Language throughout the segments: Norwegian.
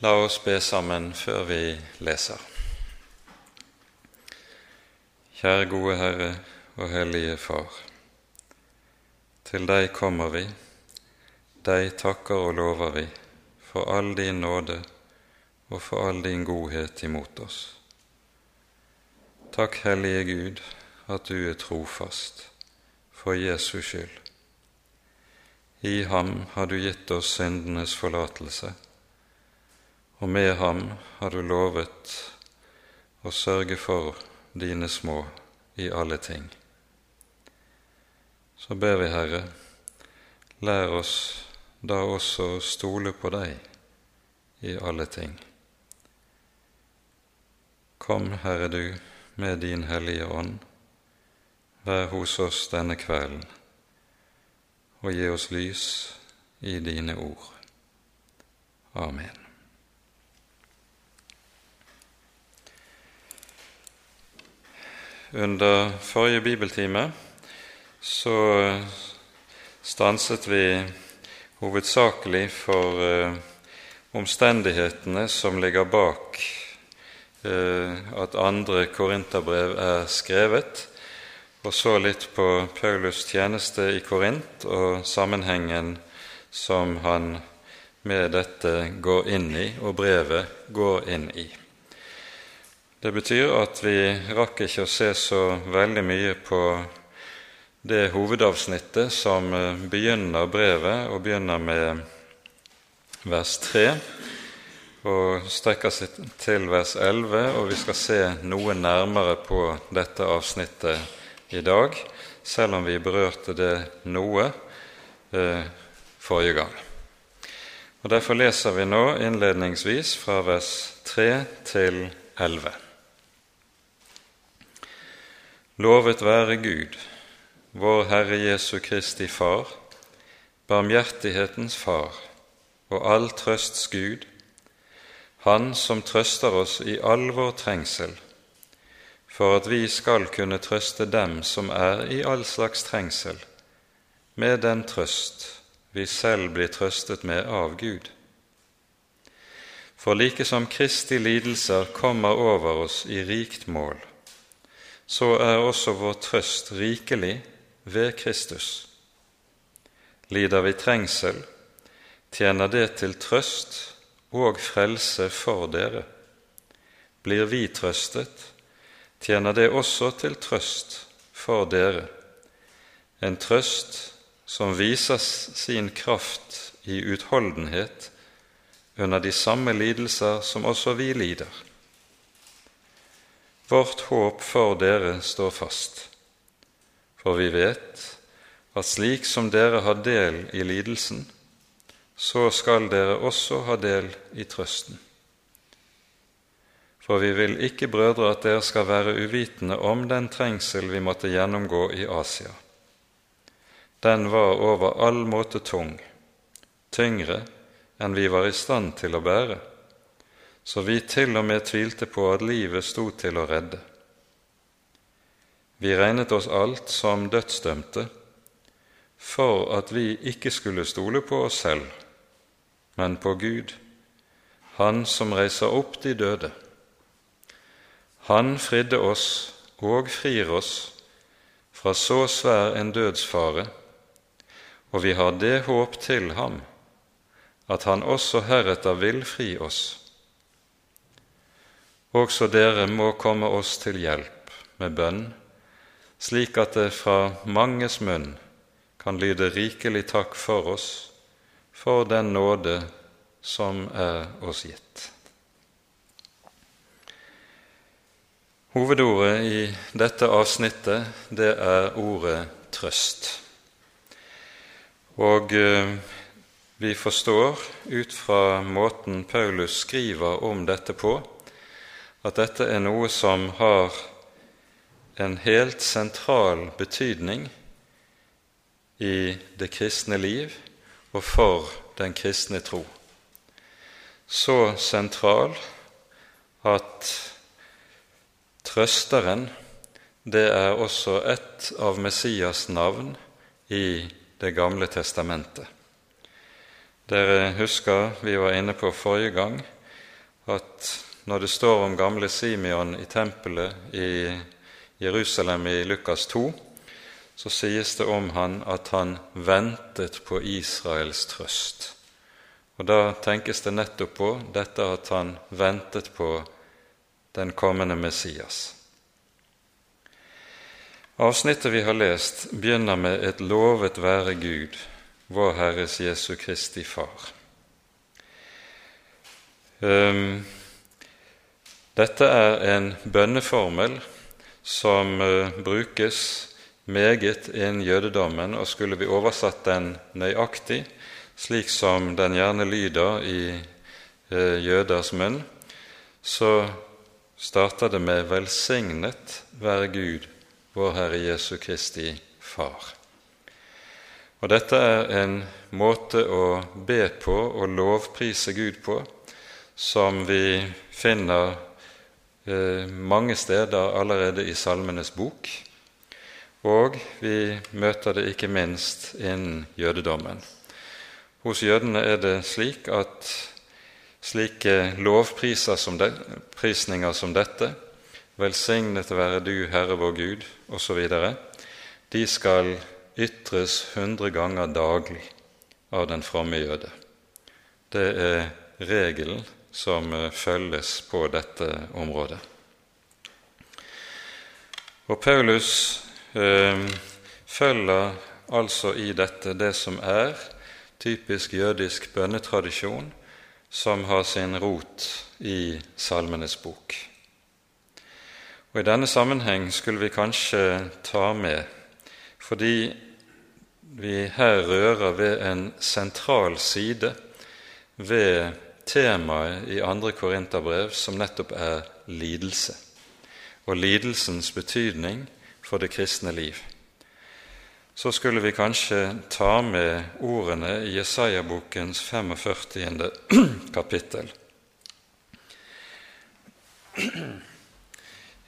La oss be sammen før vi leser. Kjære gode Herre og Hellige Far. Til deg kommer vi, deg takker og lover vi for all din nåde og for all din godhet imot oss. Takk, Hellige Gud, at du er trofast for Jesus skyld. I ham har du gitt oss syndenes forlatelse og med ham har du lovet å sørge for dine små i alle ting. Så ber vi, Herre, lær oss da også å stole på deg i alle ting. Kom, Herre du, med din Hellige Ånd, vær hos oss denne kvelden, og gi oss lys i dine ord. Amen. Under forrige bibeltime så stanset vi hovedsakelig for eh, omstendighetene som ligger bak eh, at andre korinterbrev er skrevet, og så litt på Paulus' tjeneste i Korint og sammenhengen som han med dette går inn i, og brevet går inn i. Det betyr at vi rakk ikke å se så veldig mye på det hovedavsnittet som eh, begynner brevet, og begynner med vers 3 og strekker seg til vers 11, og vi skal se noe nærmere på dette avsnittet i dag, selv om vi berørte det noe eh, forrige gang. Og Derfor leser vi nå innledningsvis fra vers 3 til 11. Lovet være Gud, vår Herre Jesu Kristi Far, barmhjertighetens Far og all trøsts Gud, Han som trøster oss i all vår trengsel, for at vi skal kunne trøste dem som er i all slags trengsel, med den trøst vi selv blir trøstet med av Gud. For like som Kristi lidelser kommer over oss i rikt mål, så er også vår trøst rikelig ved Kristus. Lider vi trengsel, tjener det til trøst og frelse for dere. Blir vi trøstet, tjener det også til trøst for dere, en trøst som viser sin kraft i utholdenhet under de samme lidelser som også vi lider. Vårt håp for dere står fast, for vi vet at slik som dere har del i lidelsen, så skal dere også ha del i trøsten. For vi vil ikke, brødre, at dere skal være uvitende om den trengsel vi måtte gjennomgå i Asia. Den var over all måte tung, tyngre enn vi var i stand til å bære så vi til og med tvilte på at livet sto til å redde. Vi regnet oss alt som dødsdømte for at vi ikke skulle stole på oss selv, men på Gud, Han som reiser opp de døde. Han fridde oss og frir oss fra så svær en dødsfare, og vi har det håp til ham at han også heretter vil fri oss også dere må komme oss til hjelp med bønn, slik at det fra manges munn kan lyde rikelig takk for oss for den nåde som er oss gitt. Hovedordet i dette avsnittet, det er ordet trøst. Og eh, vi forstår ut fra måten Paulus skriver om dette på, at dette er noe som har en helt sentral betydning i det kristne liv og for den kristne tro. Så sentral at trøsteren det er også et av Messias navn i Det gamle testamentet. Dere husker vi var inne på forrige gang at når det står om gamle Simeon i tempelet i Jerusalem i Lukas 2, så sies det om han at han ventet på Israels trøst. Og Da tenkes det nettopp på dette at han ventet på den kommende Messias. Avsnittet vi har lest, begynner med et lovet være Gud, vår Herres Jesu Kristi Far. Um, dette er en bønneformel som uh, brukes meget innen jødedommen, og skulle vi oversatt den nøyaktig, slik som den gjerne lyder i uh, jøders munn, så starter det med 'velsignet være Gud, vår Herre Jesu Kristi Far'. Og Dette er en måte å be på og lovprise Gud på som vi finner eh, mange steder allerede i Salmenes bok, og vi møter det ikke minst innen jødedommen. Hos jødene er det slik at slike lovprisninger som dette, velsignet være du, Herre vår Gud, osv., de skal ytres hundre ganger daglig av den fromme jøde. Det er regelen som eh, følges på dette området. Og Paulus eh, følger altså i dette det som er typisk jødisk bønnetradisjon, som har sin rot i Salmenes bok. Og I denne sammenheng skulle vi kanskje ta med, fordi vi her rører ved en sentral side ved temaet i andre Korinterbrev, som nettopp er lidelse, og lidelsens betydning for det kristne liv. Så skulle vi kanskje ta med ordene i Jesaja-bokens 45. kapittel.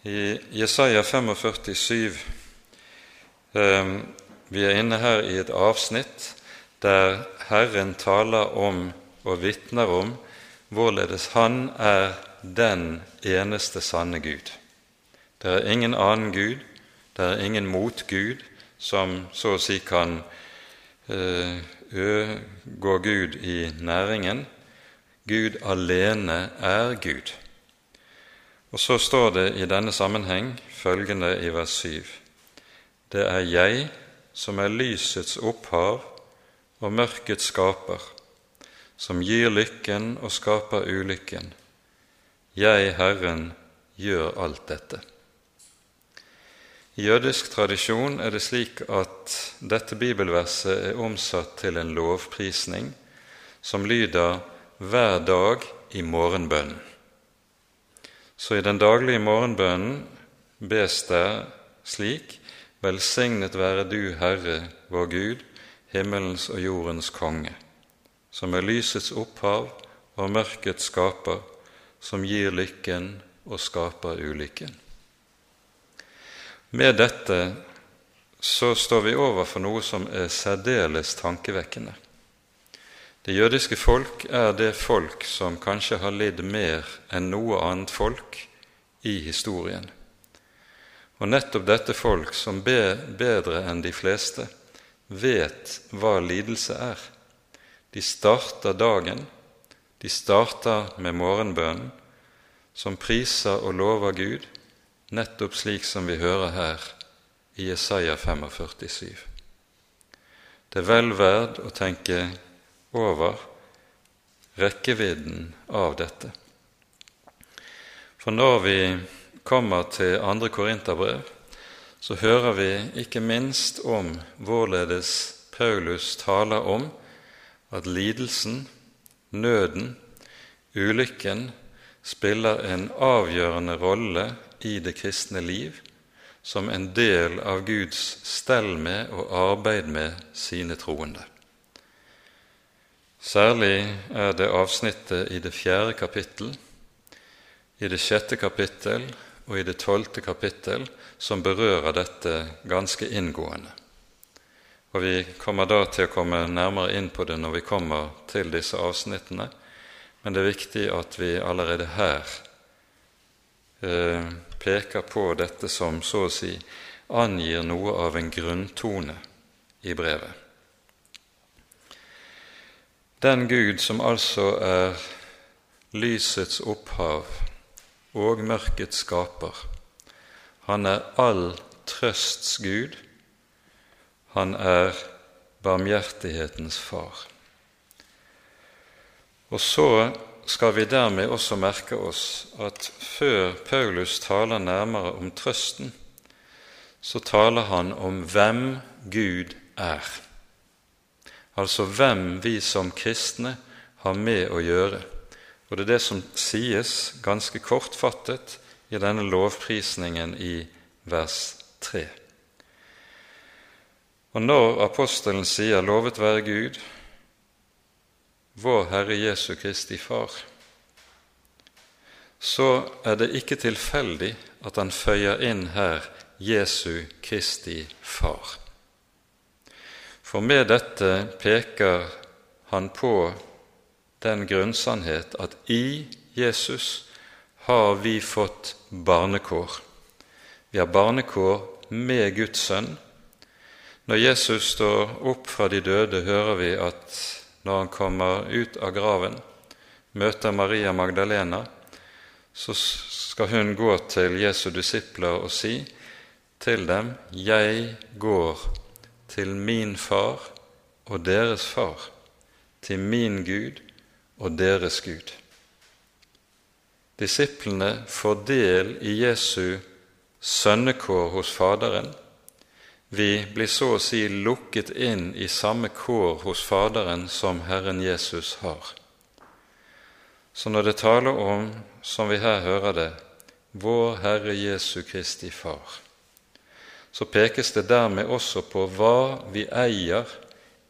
I Jesaja 45, 7, eh, Vi er inne her i et avsnitt der Herren taler om og vitner om hvorledes Han er den eneste sanne Gud. Det er ingen annen Gud, det er ingen motgud som så å si kan ø, gå Gud i næringen. Gud alene er Gud. Og så står det i denne sammenheng følgende i vers 7.: Det er jeg som er lysets opphav og mørkets skaper som gir lykken og skaper ulykken. Jeg, Herren, gjør alt dette. I jødisk tradisjon er det slik at dette bibelverset er omsatt til en lovprisning som lyder hver dag i morgenbønnen. Så i den daglige morgenbønnen bes det slik Velsignet være du, Herre, vår Gud, himmelens og jordens konge som er lysets opphav og mørkets skaper, som gir lykken og skaper ulykken. Med dette så står vi overfor noe som er særdeles tankevekkende. Det jødiske folk er det folk som kanskje har lidd mer enn noe annet folk i historien. Og nettopp dette folk, som bedre enn de fleste vet hva lidelse er, de starter dagen, de starter med morgenbønnen, som priser og lover Gud, nettopp slik som vi hører her i Jesaja 45,7. Det er vel verd å tenke over rekkevidden av dette. For når vi kommer til andre Korinterbrev, så hører vi ikke minst om hvorledes Paulus taler om at lidelsen, nøden, ulykken spiller en avgjørende rolle i det kristne liv som en del av Guds stell med og arbeid med sine troende. Særlig er det avsnittet i det fjerde kapittel, i det sjette kapittel og i det tolvte kapittel som berører dette ganske inngående. Og Vi kommer da til å komme nærmere inn på det når vi kommer til disse avsnittene. men det er viktig at vi allerede her eh, peker på dette som så å si angir noe av en grunntone i brevet. Den Gud som altså er lysets opphav og mørkets skaper, han er all trøsts Gud, han er barmhjertighetens far. Og så skal vi dermed også merke oss at før Paulus taler nærmere om trøsten, så taler han om hvem Gud er, altså hvem vi som kristne har med å gjøre. Og det er det som sies ganske kortfattet i denne lovprisningen i vers 3. Og når apostelen sier 'Lovet være Gud', vår Herre Jesu Kristi Far, så er det ikke tilfeldig at han føyer inn her Jesu Kristi Far. For med dette peker han på den grunnsannhet at i Jesus har vi fått barnekår. Vi har barnekår med Guds sønn. Når Jesus står opp fra de døde, hører vi at når han kommer ut av graven, møter Maria Magdalena, så skal hun gå til Jesu disipler og si til dem, 'Jeg går til min far og deres far, til min Gud og deres Gud'. Disiplene får del i Jesu sønnekår hos Faderen. Vi blir så å si lukket inn i samme kår hos Faderen som Herren Jesus har. Så når det taler om, som vi her hører det, vår Herre Jesu Kristi Far, så pekes det dermed også på hva vi eier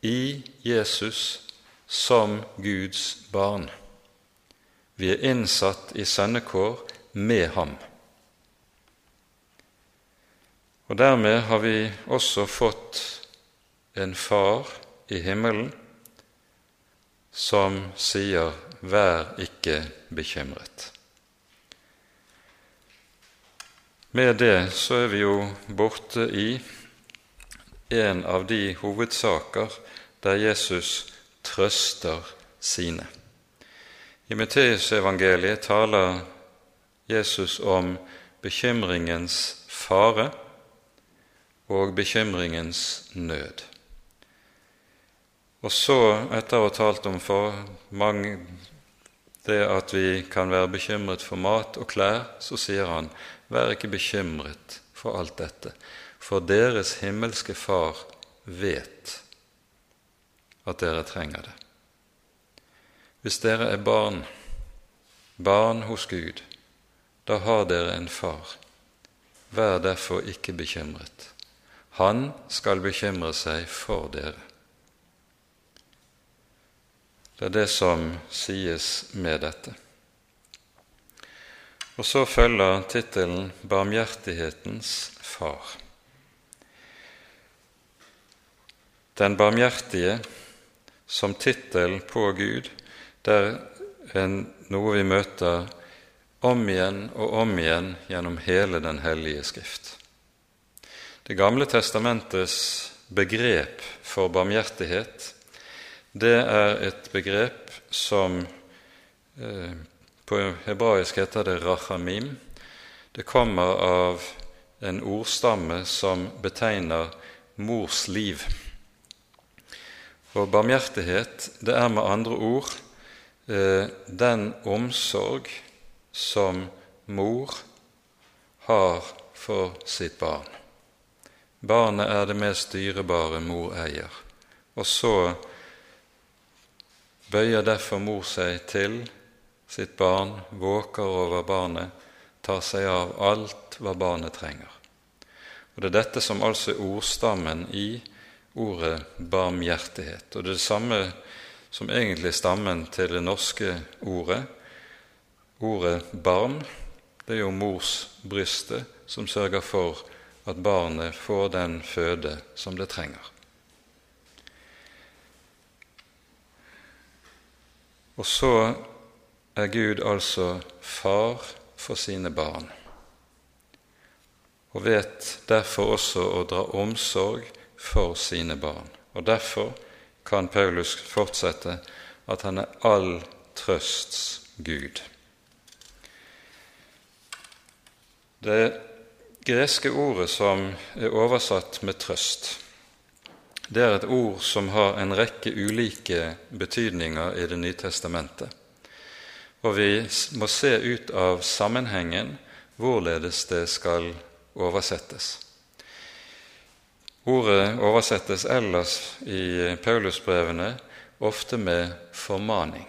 i Jesus som Guds barn. Vi er innsatt i sønnekår med ham. Og dermed har vi også fått en far i himmelen som sier 'vær ikke bekymret'. Med det så er vi jo borte i en av de hovedsaker der Jesus trøster sine. I Matteusevangeliet taler Jesus om bekymringens fare og bekymringens nød. Og så, etter å ha talt om for mange det at vi kan være bekymret for mat og klær, så sier han, vær ikke bekymret for alt dette, for deres himmelske Far vet at dere trenger det. Hvis dere er barn, barn hos Gud, da har dere en far. Vær derfor ikke bekymret. Han skal bekymre seg for dere. Det er det som sies med dette. Og så følger tittelen 'Barmhjertighetens far'. Den barmhjertige som tittel på Gud, det er noe vi møter om igjen og om igjen gjennom hele Den hellige Skrift. Det gamle testamentets begrep for barmhjertighet det er et begrep som eh, på hebraisk heter det rachamim. Det kommer av en ordstamme som betegner mors liv. Og barmhjertighet, det er med andre ord eh, den omsorg som mor har for sitt barn. Barnet er det mest dyrebare mor eier. Og så bøyer derfor mor seg til sitt barn, våker over barnet, tar seg av alt hva barnet trenger. Og Det er dette som altså er ordstammen i ordet barmhjertighet. Og det er det samme som egentlig stammen til det norske ordet. Ordet barm, det er jo mors brystet som sørger for at barnet får den føde som det trenger. Og så er Gud altså far for sine barn, og vet derfor også å dra omsorg for sine barn. Og Derfor kan Paulus fortsette at han er all trøsts Gud. Det greske ordet som er oversatt med trøst, det er et ord som har en rekke ulike betydninger i Det nye testamentet. Og vi må se ut av sammenhengen hvorledes det skal oversettes. Ordet oversettes ellers i Paulusbrevene ofte med formaning.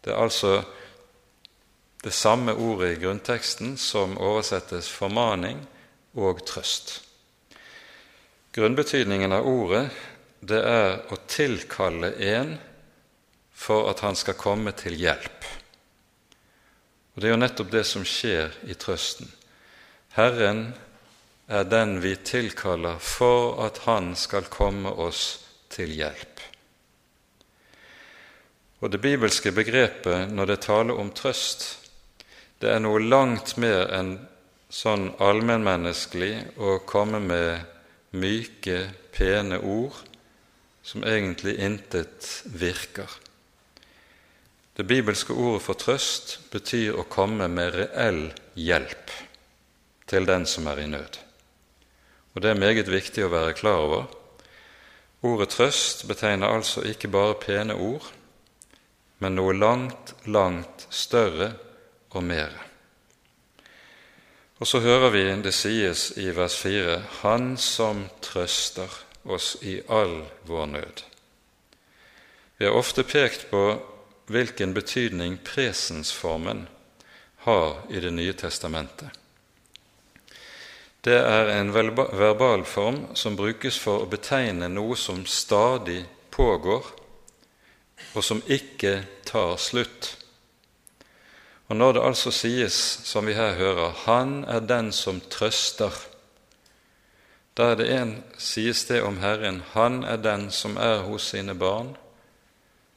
Det er altså det samme ordet i grunnteksten som oversettes formaning og trøst. Grunnbetydningen av ordet det er å tilkalle en for at han skal komme til hjelp. Og Det er jo nettopp det som skjer i trøsten. Herren er den vi tilkaller for at Han skal komme oss til hjelp. Og Det bibelske begrepet når det taler om trøst, det er noe langt mer enn sånn allmennmenneskelig å komme med myke, pene ord som egentlig intet virker. Det bibelske ordet for trøst betyr å komme med reell hjelp til den som er i nød. Og Det er meget viktig å være klar over. Ordet trøst betegner altså ikke bare pene ord, men noe langt, langt større og mere. Og så hører vi det sies i vers 4.: Han som trøster oss i all vår nød. Vi har ofte pekt på hvilken betydning presensformen har i Det nye testamentet. Det er en verbal form som brukes for å betegne noe som stadig pågår, og som ikke tar slutt. Og når det altså sies, som vi her hører, 'Han er den som trøster', da er det en, sies det om Herren, 'Han er den som er hos sine barn'.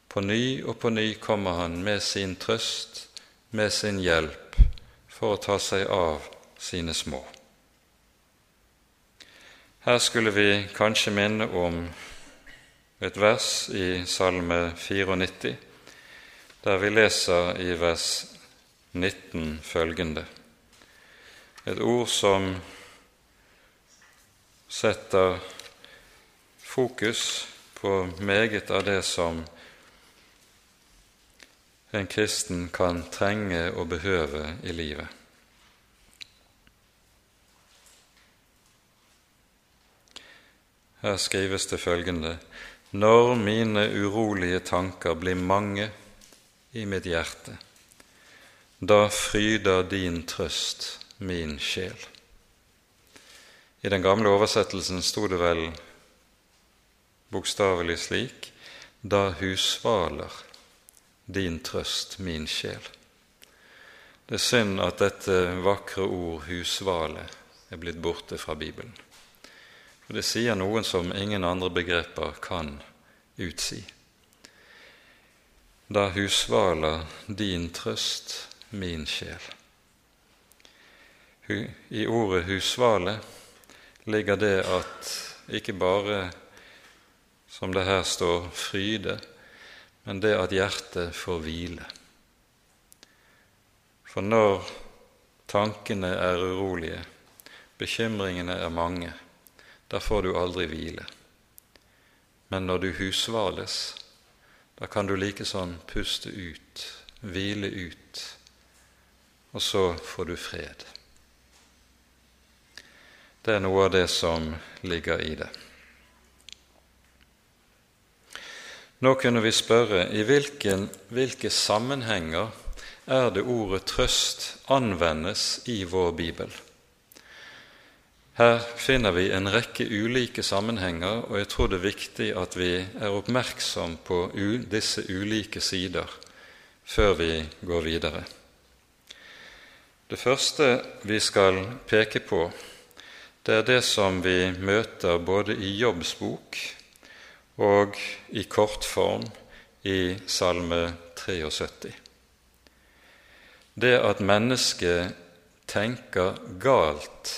På ny og på ny kommer Han med sin trøst, med sin hjelp, for å ta seg av sine små. Her skulle vi kanskje minne om et vers i Salme 94, der vi leser i vers 19 følgende. Et ord som setter fokus på meget av det som en kristen kan trenge og behøve i livet. Her skrives det følgende.: Når mine urolige tanker blir mange i mitt hjerte, da fryder din trøst min sjel. I den gamle oversettelsen sto det vel bokstavelig slik da husvaler din trøst min sjel. Det er synd at dette vakre ord husvale er blitt borte fra Bibelen. For det sier noen som ingen andre begreper kan utsi. Da husvaler din trøst min sjel. I ordet husvale ligger det at ikke bare, som det her står, fryde, men det at hjertet får hvile. For når tankene er urolige, bekymringene er mange, da får du aldri hvile. Men når du husvales, da kan du like sånn puste ut, hvile ut og så får du fred. Det er noe av det som ligger i det. Nå kunne vi spørre i hvilken, hvilke sammenhenger er det ordet trøst anvendes i vår bibel. Her finner vi en rekke ulike sammenhenger, og jeg tror det er viktig at vi er oppmerksom på disse ulike sider før vi går videre. Det første vi skal peke på, det er det som vi møter både i Jobbs bok og i kortform i Salme 73. det at mennesket tenker galt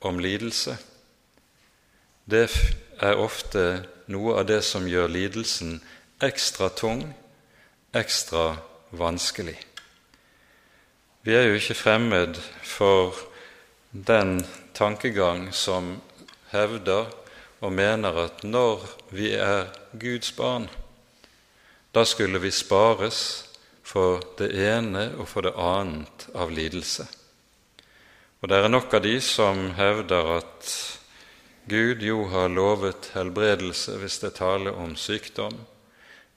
om lidelse, det er ofte noe av det som gjør lidelsen ekstra tung, ekstra vanskelig. Vi er jo ikke fremmed for den tankegang som hevder og mener at når vi er Guds barn, da skulle vi spares for det ene og for det annet av lidelse. Og det er nok av de som hevder at Gud jo har lovet helbredelse hvis det taler om sykdom,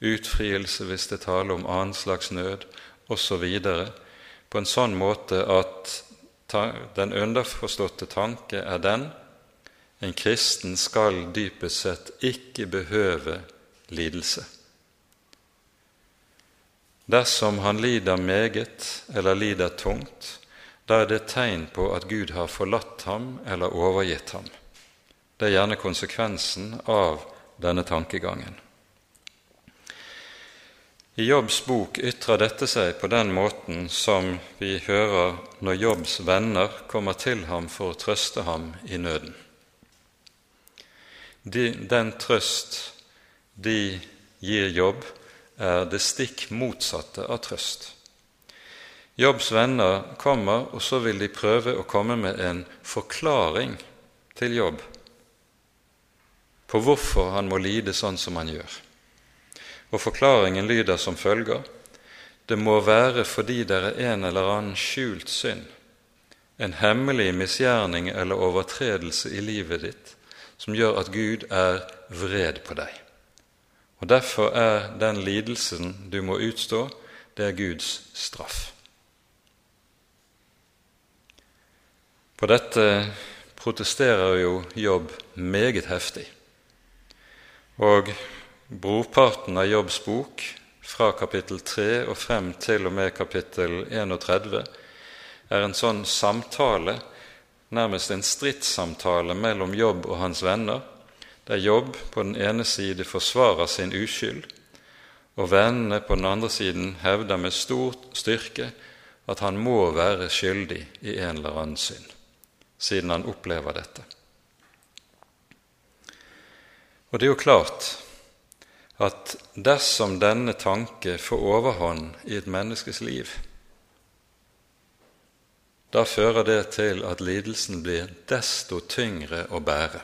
utfrielse hvis det taler om annen slags nød, osv., på en sånn måte at den underforståtte tanke er den en kristen skal dypest sett ikke behøve lidelse. Dersom han lider meget eller lider tungt, da er det tegn på at Gud har forlatt ham eller overgitt ham. Det er gjerne konsekvensen av denne tankegangen. I Jobbs bok ytrer dette seg på den måten som vi hører når Jobbs venner kommer til ham for å trøste ham i nøden de, den trøst de gir jobb, er det stikk motsatte av trøst. Jobbs venner kommer, og så vil de prøve å komme med en forklaring til jobb på hvorfor han må lide sånn som han gjør. Og Forklaringen lyder som følger.: Det må være fordi det er en eller annen skjult synd, en hemmelig misgjerning eller overtredelse i livet ditt, som gjør at Gud er vred på deg. Og Derfor er den lidelsen du må utstå, det er Guds straff. På dette protesterer jo Jobb meget heftig. Og brorparten av Jobbs bok, fra kapittel 3 og frem til og med kapittel 31, er en sånn samtale nærmest en stridssamtale mellom Jobb og hans venner, der Jobb på den ene side forsvarer sin uskyld, og vennene på den andre siden hevder med stor styrke at han må være skyldig i en eller annen synd, siden han opplever dette. Og det er jo klart at dersom denne tanke får overhånd i et menneskes liv, da fører det til at lidelsen blir desto tyngre å bære.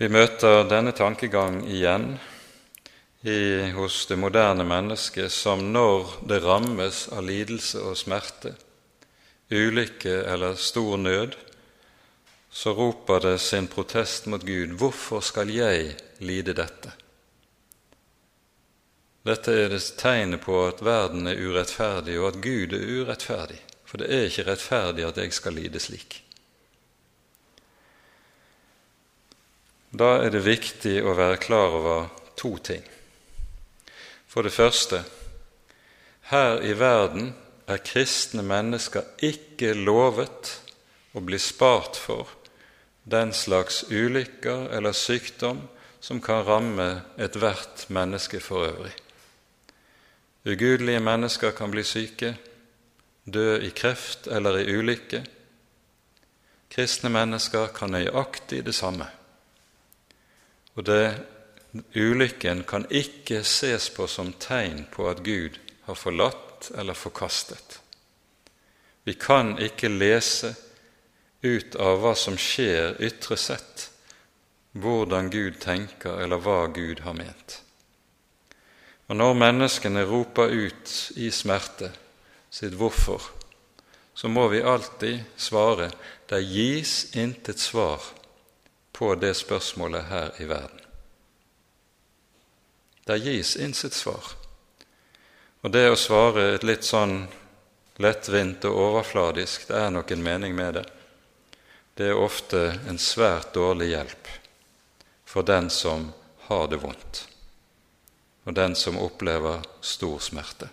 Vi møter denne tankegang igjen i, hos det moderne mennesket som når det rammes av lidelse og smerte, ulykke eller stor nød, så roper det sin protest mot Gud. Hvorfor skal jeg lide dette? Dette er det tegnet på at verden er urettferdig, og at Gud er urettferdig. For det er ikke rettferdig at jeg skal lide slik. Da er det viktig å være klar over to ting. For det første her i verden er kristne mennesker ikke lovet å bli spart for den slags ulykker eller sykdom som kan ramme ethvert menneske for øvrig. Ugudelige mennesker kan bli syke, dø i kreft eller i ulykke. Kristne mennesker kan nøyaktig det samme. Og det, ulykken kan ikke ses på som tegn på at Gud har forlatt eller forkastet. Vi kan ikke lese ut av hva som skjer ytre sett, hvordan Gud tenker eller hva Gud har ment. Og når menneskene roper ut i smerte sitt hvorfor, så må vi alltid svare det gis intet svar på det spørsmålet her i verden. Det gis intet svar. Og det å svare et litt sånn lettvint og overfladisk, det er nok en mening med det, det er ofte en svært dårlig hjelp for den som har det vondt og den som opplever stor smerte.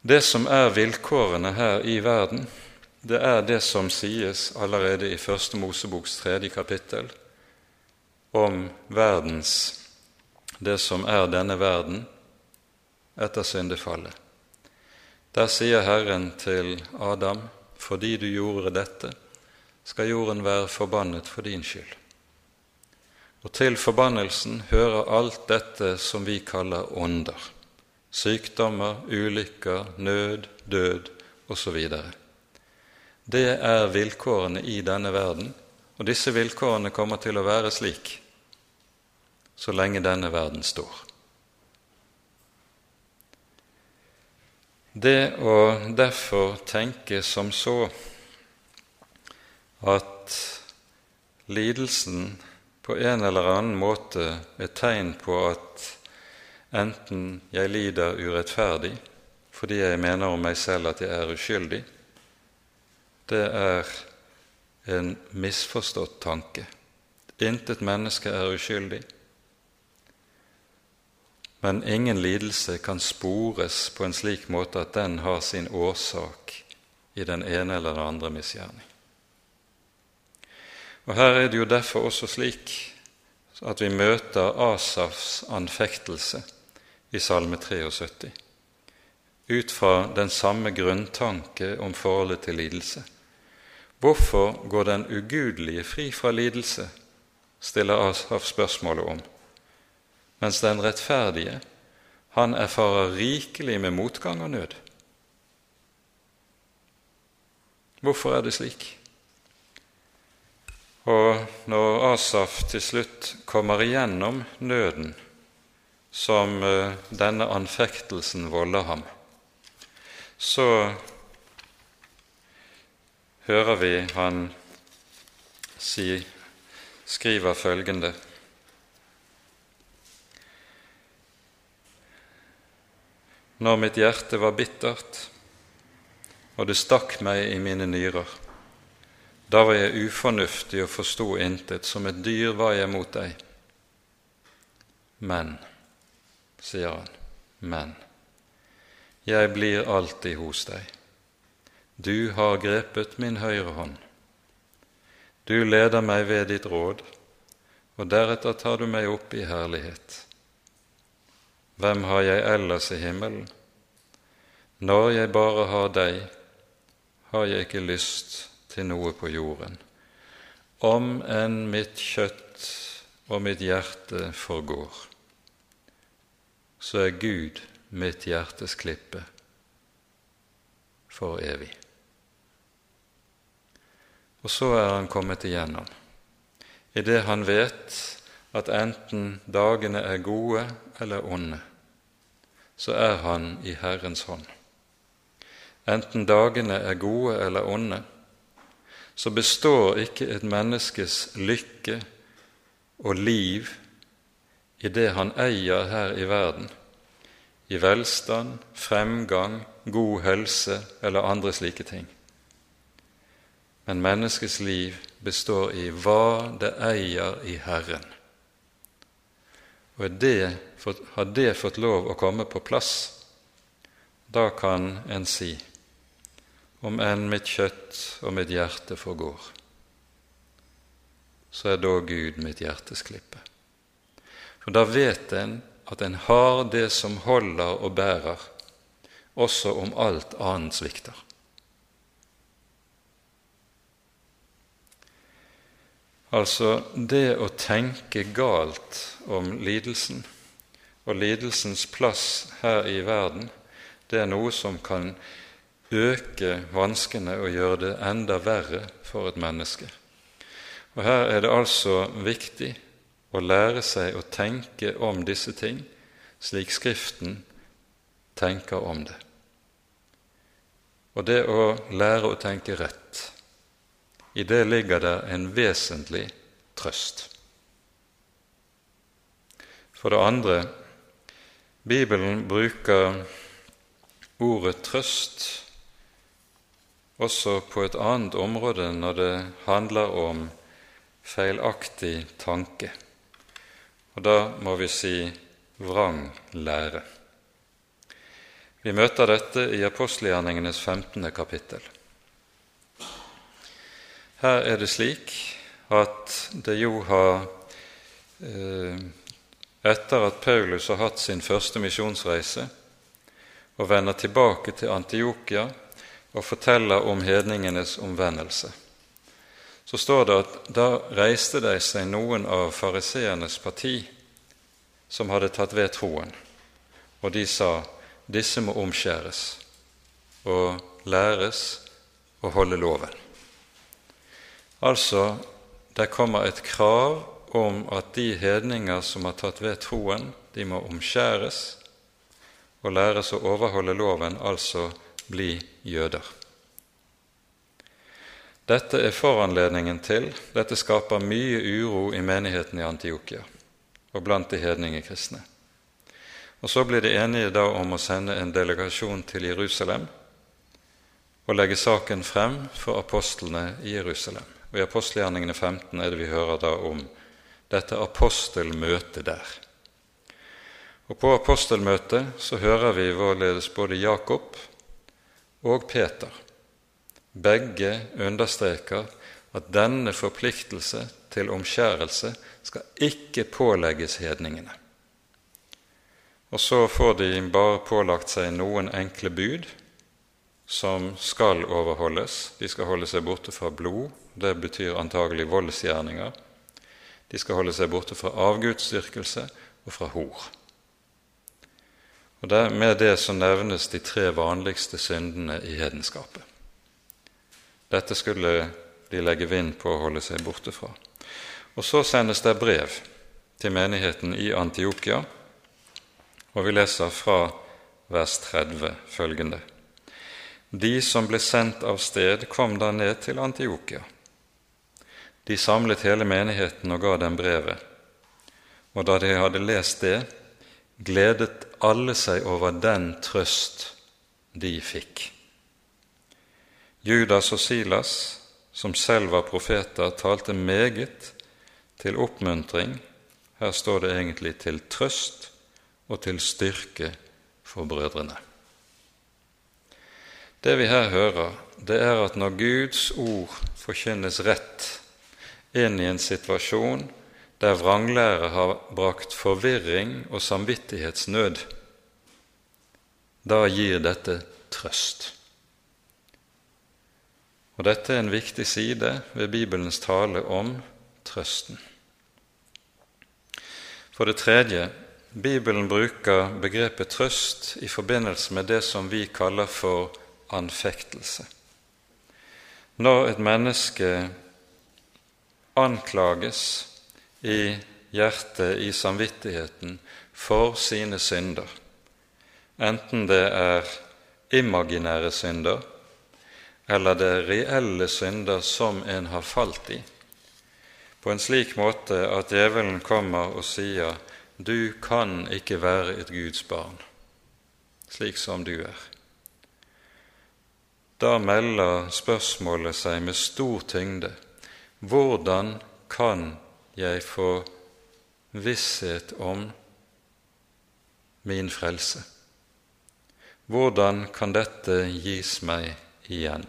Det som er vilkårene her i verden, det er det som sies allerede i Første Moseboks tredje kapittel om verdens, det som er denne verden, etter syndefallet. Der sier Herren til Adam, fordi du gjorde dette, skal jorden være forbannet for din skyld. Og til forbannelsen hører alt dette som vi kaller ånder. Sykdommer, ulykker, nød, død osv. Det er vilkårene i denne verden, og disse vilkårene kommer til å være slik så lenge denne verden står. Det å derfor tenke som så at lidelsen på en eller annen måte er tegn på at enten jeg lider urettferdig fordi jeg mener om meg selv at jeg er uskyldig, det er en misforstått tanke. Intet menneske er uskyldig. Men ingen lidelse kan spores på en slik måte at den har sin årsak i den ene eller den andre misgjerning. Og Her er det jo derfor også slik at vi møter Asafs anfektelse i Salme 73, ut fra den samme grunntanke om forholdet til lidelse. Hvorfor går den ugudelige fri fra lidelse, stiller Asaf spørsmålet om mens den rettferdige, han erfarer rikelig med motgang og nød. Hvorfor er det slik? Og når Asaf til slutt kommer igjennom nøden som eh, denne anfektelsen volder ham, så hører vi han si, skriver følgende når mitt hjerte var bittert, og det stakk meg i mine nyrer. Da var jeg ufornuftig og forsto intet, som et dyr var jeg mot deg. Men, sier han, men, jeg blir alltid hos deg. Du har grepet min høyre hånd. Du leder meg ved ditt råd, og deretter tar du meg opp i herlighet. Hvem har jeg ellers i himmelen? Når jeg bare har deg, har jeg ikke lyst til noe på jorden. Om enn mitt kjøtt og mitt hjerte forgår, så er Gud mitt hjertes klippe for evig. Og så er han kommet igjennom, idet han vet at enten dagene er gode eller onde, så er han i Herrens hånd. Enten dagene er gode eller onde, så består ikke et menneskes lykke og liv i det han eier her i verden, i velstand, fremgang, god helse eller andre slike ting. Men menneskets liv består i hva det eier i Herren. Og det, har det fått lov å komme på plass, da kan en si om enn mitt kjøtt og mitt hjerte forgår, så er da Gud mitt hjertes klippe. For da vet en at en har det som holder og bærer, også om alt annet svikter. Altså det å tenke galt om lidelsen og lidelsens plass her i verden, det er noe som kan øke vanskene og gjøre det enda verre for et menneske. Og Her er det altså viktig å lære seg å tenke om disse ting slik Skriften tenker om det. Og det å lære å tenke rett i det ligger det en vesentlig trøst. For det andre Bibelen bruker ordet trøst også på et annet område når det handler om feilaktig tanke. Og da må vi si vrang lære. Vi møter dette i apostelgjerningenes 15. kapittel. Her er det slik at det jo har eh, Etter at Paulus har hatt sin første misjonsreise, og vender tilbake til Antiokia og forteller om hedningenes omvendelse. Så står det at da reiste det seg noen av fariseernes parti som hadde tatt ved troen, og de sa disse må omskjæres og læres å holde loven. Altså, det kommer et krav om at de hedninger som har tatt ved troen, de må omskjæres og læres å overholde loven, altså bli jøder. Dette er foranledningen til Dette skaper mye uro i menigheten i Antiokia og blant de hedningekristne. Og Så blir de enige da om å sende en delegasjon til Jerusalem og legge saken frem for apostlene i Jerusalem. Og I apostelgjerningene 15 er det vi hører da om dette apostelmøtet der. Og På apostelmøtet så hører vi vårledes både Jakob og Peter begge understreker at denne forpliktelse til omskjærelse skal ikke pålegges hedningene. Og så får de bare pålagt seg noen enkle bud som skal overholdes. De skal holde seg borte fra blod, det betyr antagelig voldsgjerninger. De skal holde seg borte fra avgudsdyrkelse og fra hor. Og der, Med det så nevnes de tre vanligste syndene i hedenskapet. Dette skulle de legge vind på å holde seg borte fra. Og så sendes det brev til menigheten i Antiokia, og vi leser fra vers 30 følgende. De som ble sendt av sted, kom da ned til Antiokia. De samlet hele menigheten og ga dem brevet, og da de hadde lest det, gledet alle seg over den trøst de fikk. Judas og Silas, som selv var profeter, talte meget til oppmuntring, her står det egentlig til trøst og til styrke for brødrene. Det vi her hører, det er at når Guds ord forkynnes rett inn i en situasjon der vranglære har brakt forvirring og samvittighetsnød, da gir dette trøst. Og Dette er en viktig side ved Bibelens tale om trøsten. For det tredje Bibelen bruker begrepet trøst i forbindelse med det som vi kaller for anfektelse. Når et menneske anklages i hjertet, i samvittigheten, for sine synder, enten det er imaginære synder eller det er reelle synder som en har falt i, på en slik måte at djevelen kommer og sier du kan ikke være et Guds barn, slik som du er. Da melder spørsmålet seg med stor tyngde hvordan kan jeg få visshet om min frelse? Hvordan kan dette gis meg igjen?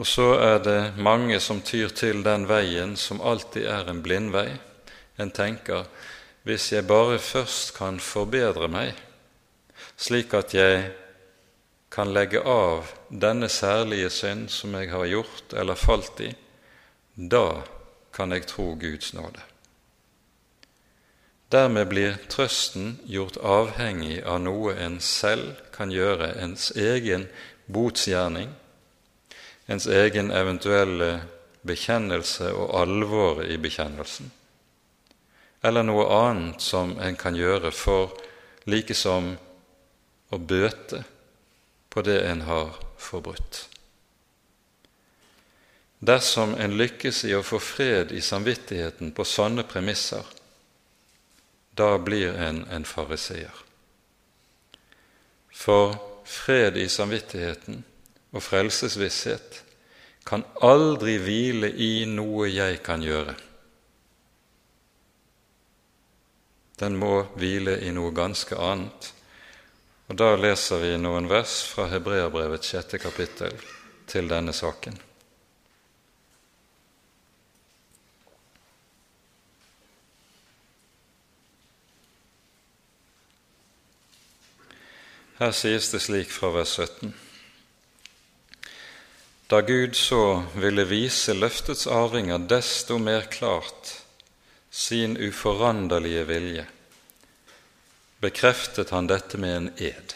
Og så er det mange som tyr til den veien som alltid er en blindvei. En tenker hvis jeg bare først kan forbedre meg, slik at jeg kan legge av denne særlige synd som jeg har gjort eller falt i, da kan jeg tro Guds nåde. Dermed blir trøsten gjort avhengig av noe en selv kan gjøre, ens egen botsgjerning, ens egen eventuelle bekjennelse og alvoret i bekjennelsen, eller noe annet som en kan gjøre for likesom å bøte på det en har forbrutt. Dersom en lykkes i å få fred i samvittigheten på sånne premisser, da blir en en fariseer. For fred i samvittigheten og frelsesvisshet kan aldri hvile i noe jeg kan gjøre. Den må hvile i noe ganske annet. Og Da leser vi noen vers fra Hebreabrevets sjette kapittel til denne saken. Her sies det slik fra vers 17. Da Gud så ville vise løftets arvinger desto mer klart sin uforanderlige vilje, bekreftet han dette med en ed,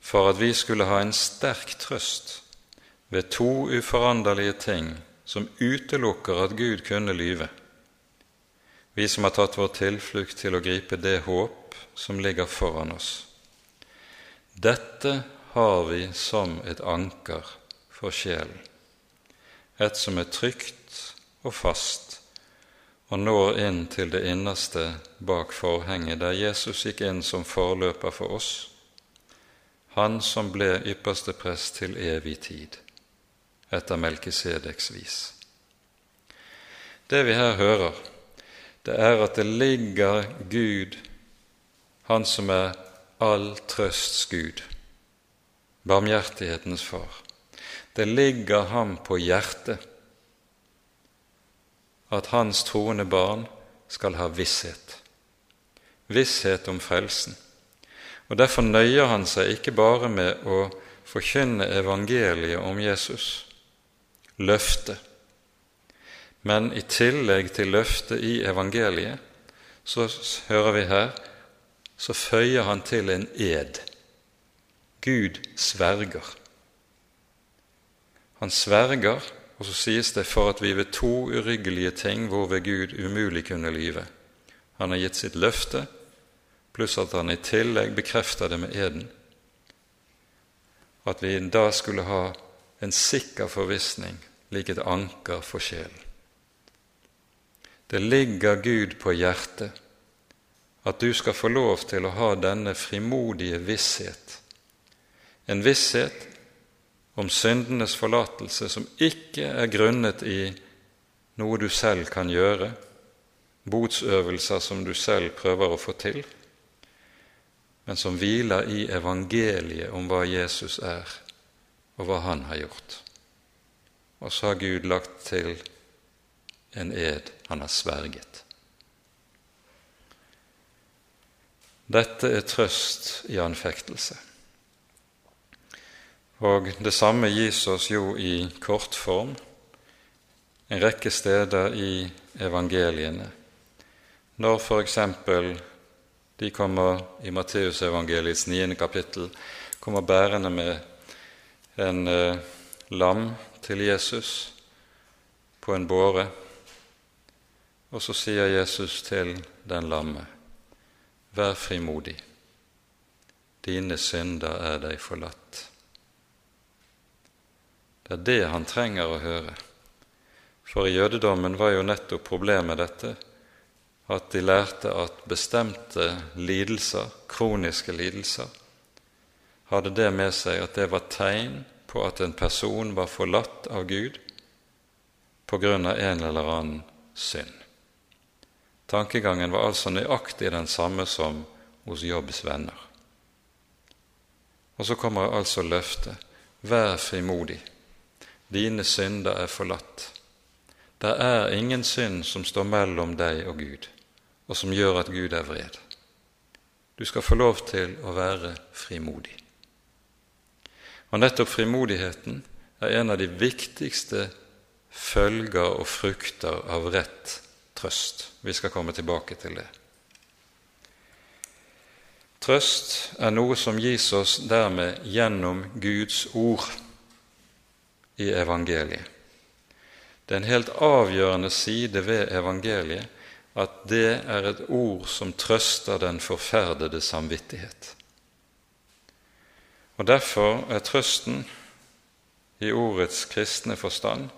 for at vi skulle ha en sterk trøst ved to uforanderlige ting som utelukker at Gud kunne lyve, vi som har tatt vår tilflukt til å gripe det håp som ligger foran oss. Dette har vi som et anker for sjelen, et som er trygt og fast og når inn til det innerste bak forhenget, der Jesus gikk inn som forløper for oss, han som ble ypperste prest til evig tid, etter Melkisedeks vis. Det vi her hører, det er at det ligger Gud, Han som er all trøsts Gud, barmhjertighetens far. Det ligger ham på hjertet at hans troende barn skal ha visshet. Visshet om frelsen. Og Derfor nøyer han seg ikke bare med å forkynne evangeliet om Jesus, løftet, men i tillegg til løftet i evangeliet, så hører vi her, så føyer han til en ed. Gud sverger. Han sverger og så sies det for at vi ved to uryggelige ting hvorved Gud umulig kunne lyve. Han har gitt sitt løfte, pluss at han i tillegg bekrefter det med eden. At vi da skulle ha en sikker forvissning, lik et anker for sjelen. Det ligger Gud på hjertet at du skal få lov til å ha denne frimodige visshet, en visshet om syndenes forlatelse som ikke er grunnet i noe du selv kan gjøre, botsøvelser som du selv prøver å få til, men som hviler i evangeliet om hva Jesus er, og hva han har gjort. Og så har Gud lagt til en ed han har sverget. Dette er trøst i anfektelse. Og det samme gis oss jo i kortform en rekke steder i evangeliene. Når f.eks. de kommer i Matteusevangeliets niende kapittel kommer bærende med en eh, lam til Jesus på en båre, og så sier Jesus til den lamme, Vær frimodig, dine synder er deg forlatt. Det er det han trenger å høre. For i jødedommen var jo nettopp problemet dette at de lærte at bestemte lidelser, kroniske lidelser, hadde det med seg at det var tegn på at en person var forlatt av Gud på grunn av en eller annen synd. Tankegangen var altså nøyaktig den samme som hos Jobbs venner. Og så kommer altså løftet vær frimodig dine synder er forlatt. Det er ingen synd som står mellom deg og Gud, og som gjør at Gud er vred. Du skal få lov til å være frimodig. Og nettopp frimodigheten er en av de viktigste følger og frukter av rett trøst. Vi skal komme tilbake til det. Trøst er noe som gis oss dermed gjennom Guds ord i evangeliet. Det er en helt avgjørende side ved evangeliet at det er et ord som trøster den forferdede samvittighet. Og Derfor er trøsten i ordets kristne forstand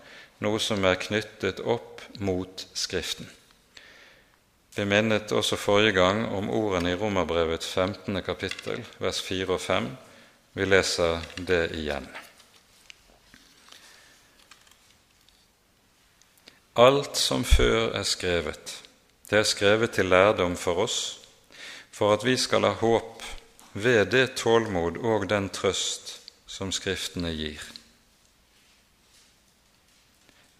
noe som er knyttet opp mot Skriften. Vi minnet også forrige gang om ordene i Romerbrevets 15. kapittel, vers 4 og 5. Vi leser det igjen. Alt som før er skrevet, det er skrevet til lærdom for oss, for at vi skal ha håp ved det tålmod og den trøst som Skriftene gir.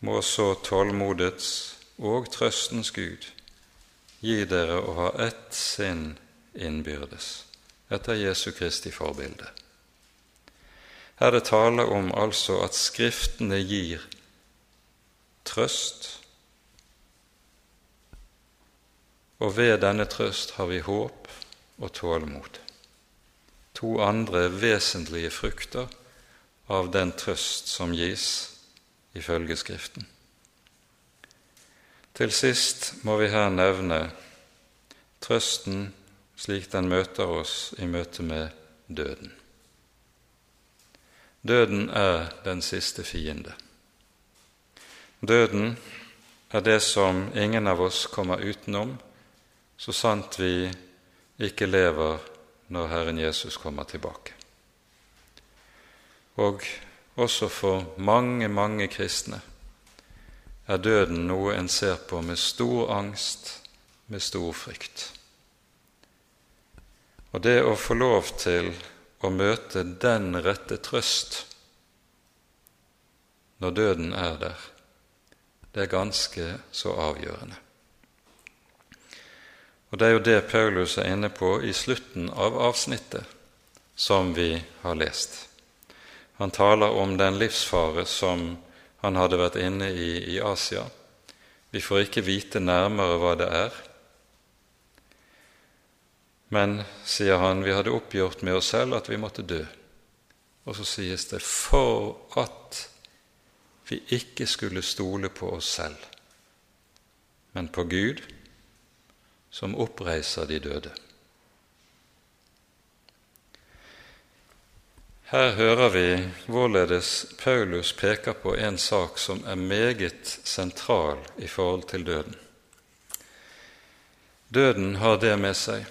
Må så tålmodets og trøstens Gud gi dere å ha ett sinn innbyrdes etter Jesu Kristi forbilde. Her er det tale om altså at Skriftene gir trøst, og ved denne trøst har vi håp og tålmod. To andre vesentlige frukter av den trøst som gis ifølge Skriften. Til sist må vi her nevne trøsten slik den møter oss i møte med døden. Døden er den siste fiende. Døden er det som ingen av oss kommer utenom, så sant vi ikke lever når Herren Jesus kommer tilbake. Og også for mange, mange kristne er døden noe en ser på med stor angst, med stor frykt. Og det å få lov til å møte den rette trøst når døden er der, det er ganske så avgjørende. Og Det er jo det Paulus er inne på i slutten av avsnittet som vi har lest. Han taler om den livsfare som han hadde vært inne i i Asia. Vi får ikke vite nærmere hva det er, men, sier han, vi hadde oppgjort med oss selv at vi måtte dø. Og så sies det for at vi ikke skulle stole på oss selv, men på Gud, som oppreiser de døde. Her hører vi hvorledes Paulus peker på en sak som er meget sentral i forhold til døden. Døden har det med seg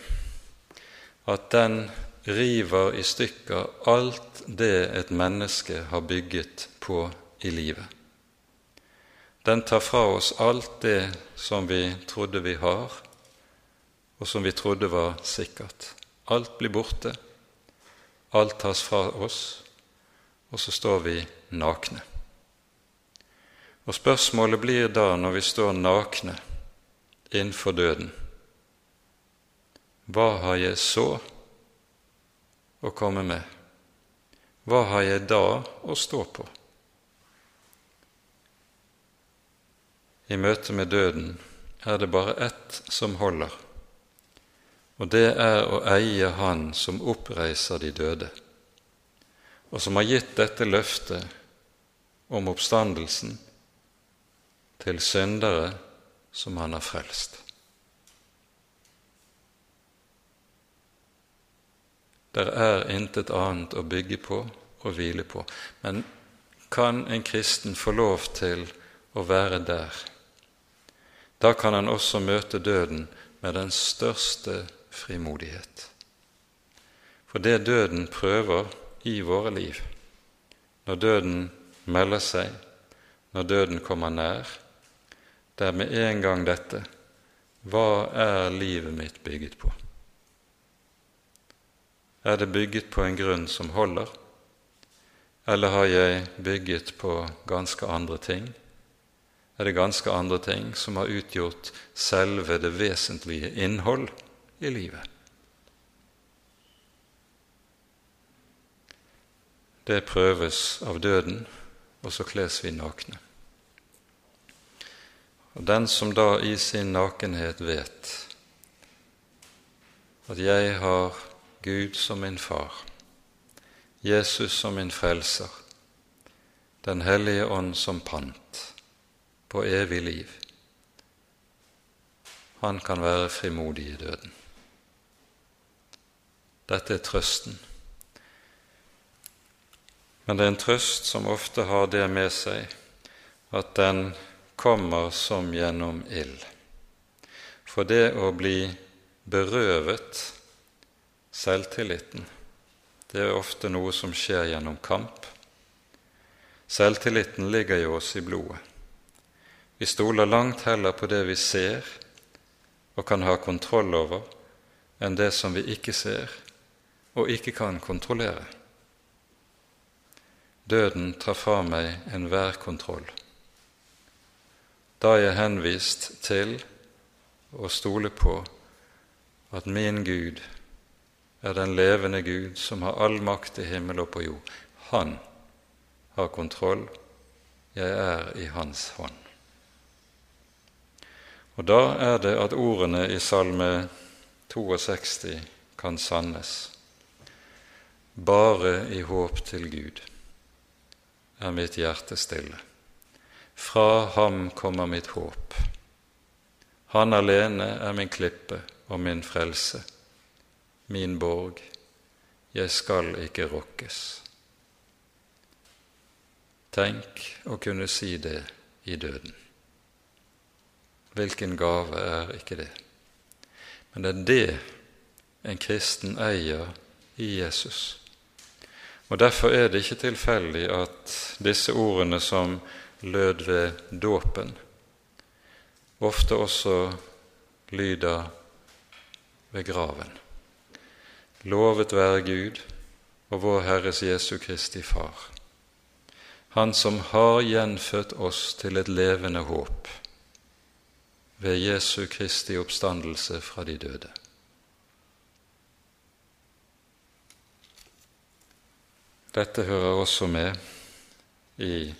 at den river i stykker alt det et menneske har bygget på i livet. Den tar fra oss alt det som vi trodde vi har, og som vi trodde var sikkert. Alt blir borte, alt tas fra oss, og så står vi nakne. Og spørsmålet blir da, når vi står nakne innenfor døden hva har jeg så å komme med? Hva har jeg da å stå på? I møte med døden er det bare ett som holder, og det er å eie Han som oppreiser de døde, og som har gitt dette løftet om oppstandelsen til syndere som Han har frelst. Der er intet annet å bygge på og hvile på. Men kan en kristen få lov til å være der? Da kan han også møte døden med den største frimodighet. For det døden prøver i våre liv, når døden melder seg, når døden kommer nær, det er med en gang dette hva er livet mitt bygget på? Er det bygget på en grunn som holder, eller har jeg bygget på ganske andre ting? Er det ganske andre ting som har utgjort selve det vesentlige innhold i livet? Det prøves av døden, og så kles vi nakne. Og Den som da i sin nakenhet vet at jeg har Gud som min far, Jesus som min frelser, Den hellige ånd som pant på evig liv. Han kan være frimodig i døden. Dette er trøsten. Men det er en trøst som ofte har det med seg at den kommer som gjennom ild. For det å bli berøvet Selvtilliten det er ofte noe som skjer gjennom kamp. Selvtilliten ligger jo oss i blodet. Vi stoler langt heller på det vi ser og kan ha kontroll over, enn det som vi ikke ser og ikke kan kontrollere. Døden tar fra meg enhver kontroll. Da er jeg henvist til å stole på at min Gud er den levende Gud som har all makt i himmel og på jord. Han har kontroll. Jeg er i Hans hånd. Og da er det at ordene i Salme 62 kan sannes. Bare i håp til Gud er mitt hjerte stille. Fra ham kommer mitt håp. Han alene er min klippe og min frelse, min borg. Jeg skal ikke rokkes. Tenk å kunne si det i døden. Hvilken gave er ikke det? Men det er det en kristen eier i Jesus. Og Derfor er det ikke tilfeldig at disse ordene som lød ved dåpen, ofte også lyder ved graven. Lovet være Gud og vår Herres Jesu Kristi Far, Han som har gjenfødt oss til et levende håp ved Jesu Kristi oppstandelse fra de døde. Dette hører også med i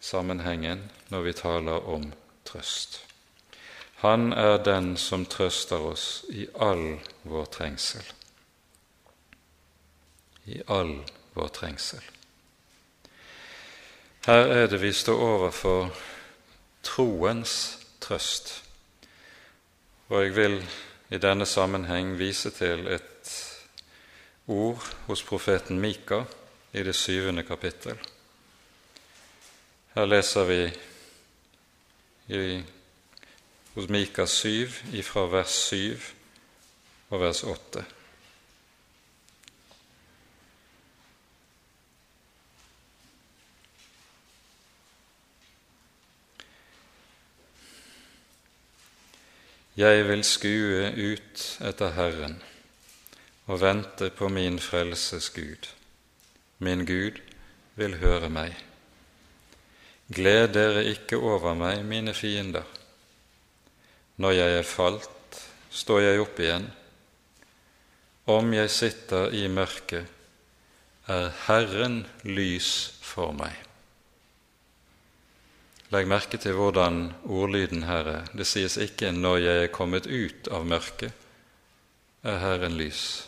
sammenhengen når vi taler om trøst. Han er den som trøster oss i all vår trengsel. I all vår trengsel. Her er det vi står overfor troens trøst. Og jeg vil i denne sammenheng vise til et ord hos profeten Mika i det syvende kapittel. Her leser vi i, hos Mika 7 ifra vers 7 og vers 8. Jeg vil skue ut etter Herren og vente på min frelses Gud. Min Gud vil høre meg. Gled dere ikke over meg, mine fiender. Når jeg er falt, står jeg opp igjen. Om jeg sitter i mørket, er Herren lys for meg. Legg merke til hvordan ordlyden her er. Det sies ikke 'når jeg er kommet ut av mørket, er Herren lys',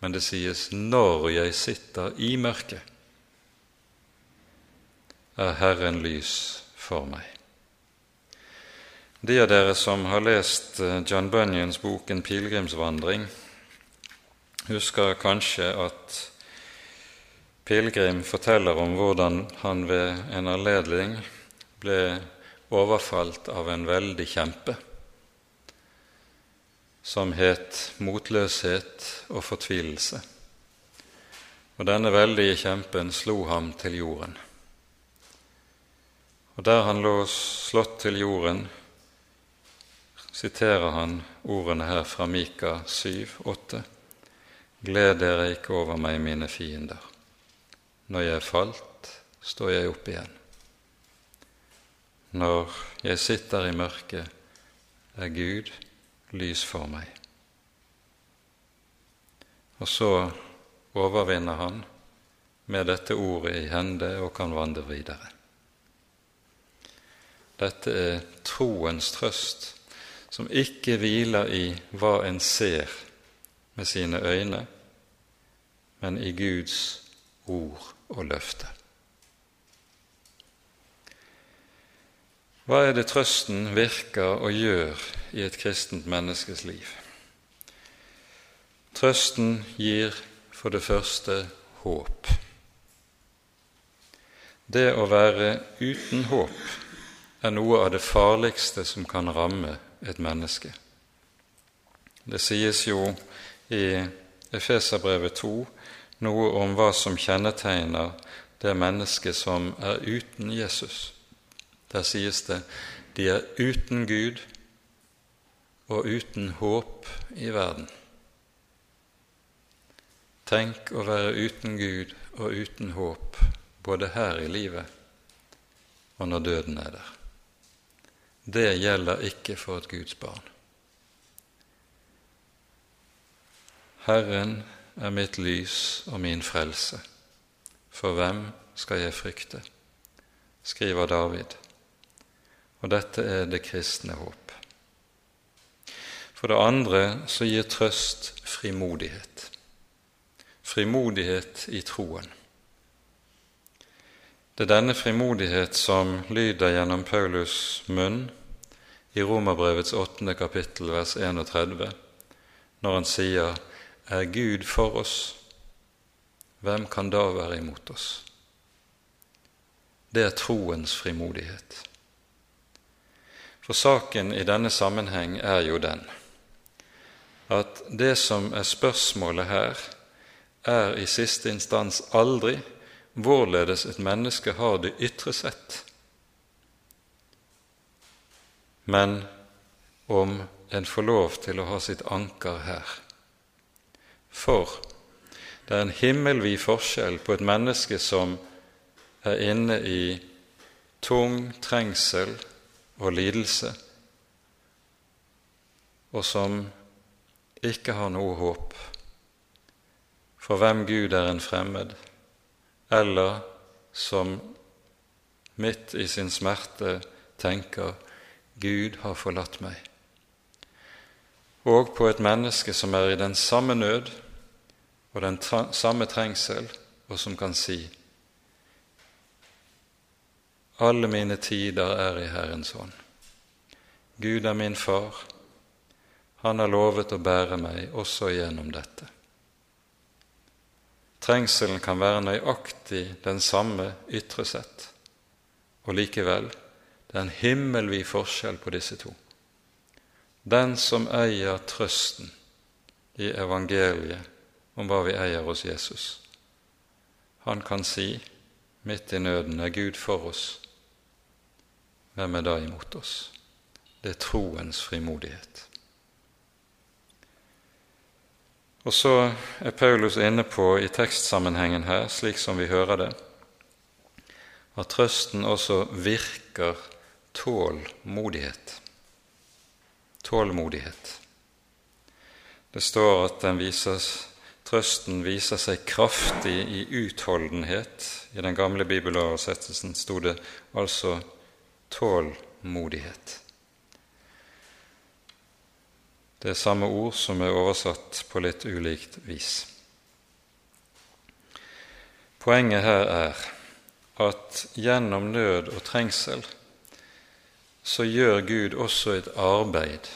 men det sies 'når jeg sitter i mørket' er Herren lys for meg. De av dere som har lest eh, John Bunyans bok 'En pilegrimsvandring', husker kanskje at pilegrim forteller om hvordan han ved en anledning ble overfalt av en veldig kjempe som het motløshet og fortvilelse. Og denne veldige kjempen slo ham til jorden. Og der han lå slått til jorden, siterer han ordene her fra Mika 7, 8. Gled dere ikke over meg, mine fiender. Når jeg falt, står jeg opp igjen. Når jeg sitter i mørket, er Gud lys for meg. Og så overvinner han med dette ordet i hende og kan vandre videre. Dette er troens trøst, som ikke hviler i hva en ser med sine øyne, men i Guds ord og løfte. Hva er det trøsten virker og gjør i et kristent menneskes liv? Trøsten gir for det første håp. Det å være uten håp er noe av det farligste som kan ramme et menneske. Det sies jo i Efeserbrevet 2 noe om hva som kjennetegner det mennesket som er uten Jesus. Der sies det de er uten Gud og uten håp i verden. Tenk å være uten Gud og uten håp både her i livet og når døden er der det gjelder ikke for et Guds barn. Herren er mitt lys og min frelse. For hvem skal jeg frykte? skriver David. Og dette er det kristne håp. For det andre så gir trøst frimodighet. Frimodighet i troen. Det er denne frimodighet som lyder gjennom Paulus' munn i Romerbrevets åttende kapittel, vers 31, når han sier:" Er Gud for oss, hvem kan da være imot oss? Det er troens frimodighet. For saken i denne sammenheng er jo den at det som er spørsmålet her, er i siste instans aldri hvorledes et menneske har det ytre sett, men om en får lov til å ha sitt anker her. For det er en himmelvid forskjell på et menneske som er inne i tung trengsel og lidelse, og som ikke har noe håp, for hvem Gud er en fremmed, eller som midt i sin smerte tenker 'Gud har forlatt meg', og på et menneske som er i den samme nød og den samme trengsel, og som kan si 'Alle mine tider er i Herrens hånd'. Gud er min far, han har lovet å bære meg også gjennom dette. Trengselen kan være nøyaktig den samme ytre sett, og likevel det er en himmelvid forskjell på disse to. Den som eier trøsten i evangeliet om hva vi eier hos Jesus, han kan si midt i nøden er Gud for oss. Hvem er da imot oss? Det er troens frimodighet. Og så er Paulus inne på i tekstsammenhengen her, slik som vi hører det, at trøsten også virker tålmodighet. Tålmodighet. Det står at den vises, trøsten viser seg kraftig i utholdenhet. I den gamle bibeloversettelsen sto det altså tålmodighet. Det er samme ord som er oversatt på litt ulikt vis. Poenget her er at gjennom nød og trengsel så gjør Gud også et arbeid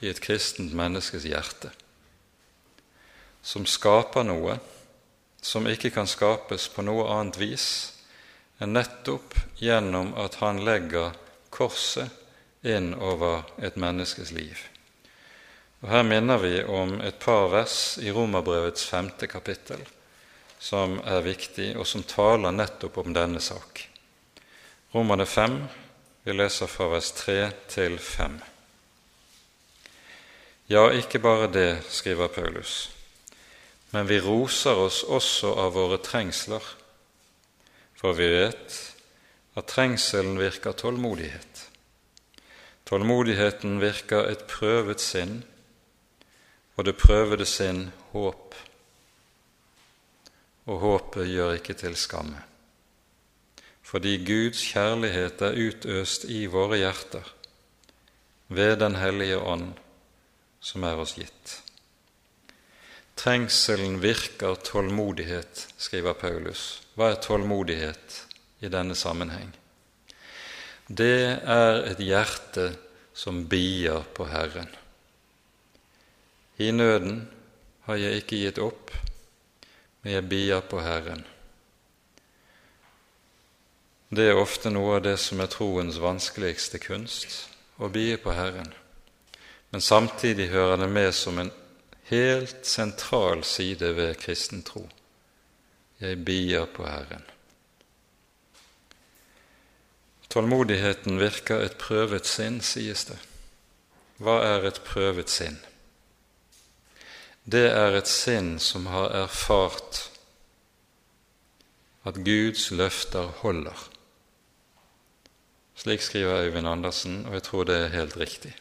i et kristent menneskes hjerte som skaper noe som ikke kan skapes på noe annet vis enn nettopp gjennom at han legger korset inn over et menneskes liv. Og Her minner vi om et par vers i Romerbrevets femte kapittel som er viktig, og som taler nettopp om denne sak. Romerne fem, vi leser fra vers tre til fem. Ja, ikke bare det, skriver Paulus, men vi roser oss også av våre trengsler, for vi vet at trengselen virker tålmodighet. Tålmodigheten virker et prøvet sinn, og det prøvede sinn håp, og håpet gjør ikke til skamme. Fordi Guds kjærlighet er utøst i våre hjerter ved Den hellige ånd, som er oss gitt. Trengselen virker tålmodighet, skriver Paulus. Hva er tålmodighet i denne sammenheng? Det er et hjerte som bier på Herren. I nøden har jeg ikke gitt opp, men jeg bier på Herren. Det er ofte noe av det som er troens vanskeligste kunst, å bie på Herren. Men samtidig hører det med som en helt sentral side ved kristen tro. Jeg bier på Herren. Tålmodigheten virker et prøvet sinn, sies det. Hva er et prøvet sinn? det er et sinn som har erfart at Guds løfter holder. Slik skriver Øyvind Andersen, og jeg tror det er helt riktig.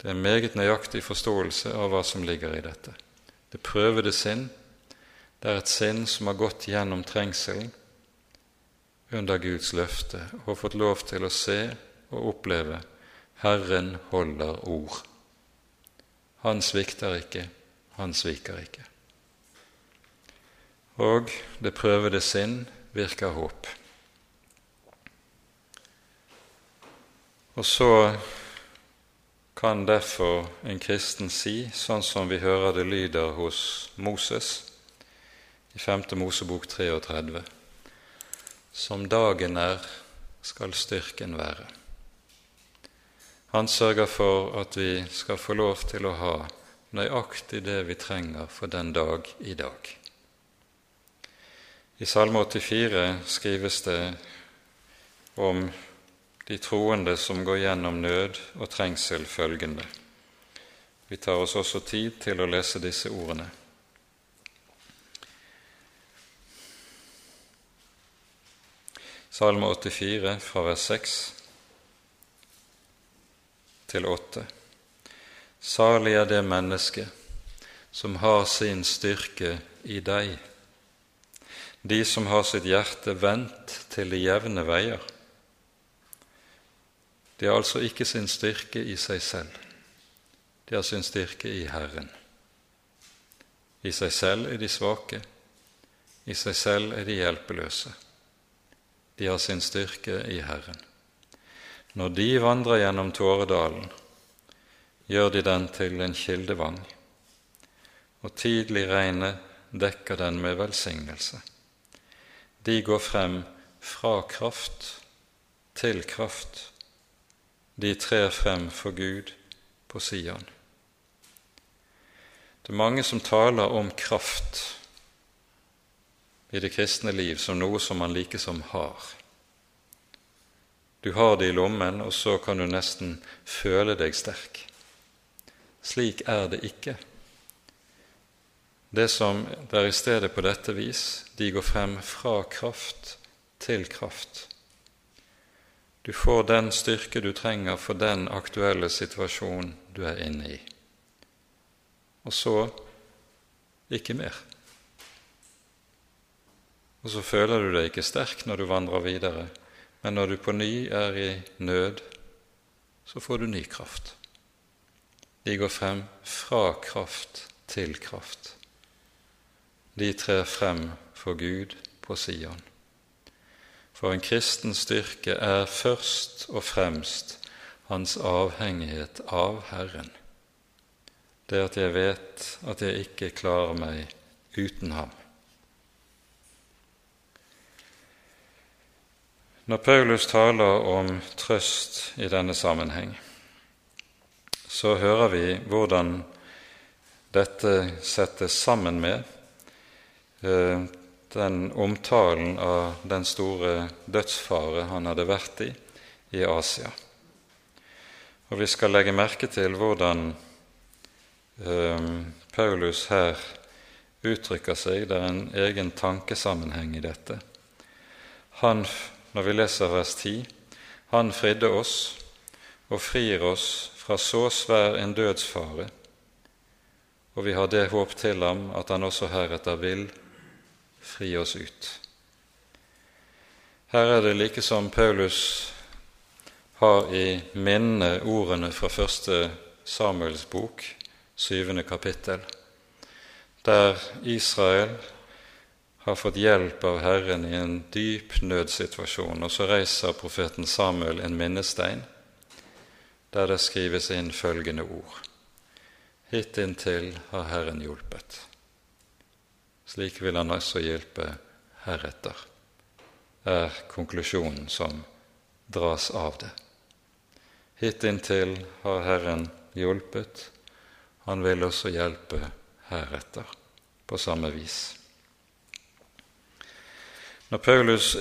Det er en meget nøyaktig forståelse av hva som ligger i dette. det prøvede sinn, det er et sinn som har gått gjennom trengselen under Guds løfte og fått lov til å se og oppleve Herren holder ord. Han svikter ikke, han sviker ikke. Og det prøvede sinn virker håp. Og så kan derfor en kristen si, sånn som vi hører det lyder hos Moses i 5. Mosebok 33.: Som dagen er, skal styrken være. Han sørger for at vi skal få lov til å ha nøyaktig det vi trenger for den dag i dag. I Salme 84 skrives det om de troende som går gjennom nød og trengsel, følgende. Vi tar oss også tid til å lese disse ordene. Salme 84 fra vers 6 til 8. Salig er det menneske som har sin styrke i deg, de som har sitt hjerte vendt til de jevne veier. De har altså ikke sin styrke i seg selv, de har sin styrke i Herren. I seg selv er de svake, i seg selv er de hjelpeløse. De har sin styrke i Herren. Når de vandrer gjennom Tåredalen, gjør de den til en kildevang, og tidlig regnet dekker den med velsignelse. De går frem fra kraft til kraft de trer frem for Gud på Sion. Det er mange som taler om kraft i det kristne liv som noe som man likesom har. Du har det i lommen, og så kan du nesten føle deg sterk. Slik er det ikke. Det som er i stedet på dette vis, de går frem fra kraft til kraft. Du får den styrke du trenger for den aktuelle situasjonen du er inne i. Og så ikke mer. Og så føler du deg ikke sterk når du vandrer videre, men når du på ny er i nød, så får du ny kraft. De går frem fra kraft til kraft. De trer frem for Gud på Sion. For en kristens styrke er først og fremst hans avhengighet av Herren. Det at jeg vet at jeg ikke klarer meg uten ham. Når Paulus taler om trøst i denne sammenheng, så hører vi hvordan dette settes sammen med eh, den omtalen av den store dødsfare han hadde vært i i Asia. Og Vi skal legge merke til hvordan eh, Paulus her uttrykker seg. Det er en egen tankesammenheng i dette. Han, når vi leser vers 10, han fridde oss og frir oss fra så svær en dødsfare, og vi har det håp til ham at han også heretter vil fri oss ut. Her er det like som Paulus har i minne ordene fra første Samuels bok, syvende kapittel, der Israel har fått hjelp av Herren i en dyp nødsituasjon, og så reiser profeten Samuel en minnestein der det skrives inn følgende ord. Hittil har Herren hjulpet. Slik vil han også hjelpe heretter, er konklusjonen som dras av det. Hittinntil har Herren hjulpet, han vil også hjelpe heretter på samme vis. Når Paulus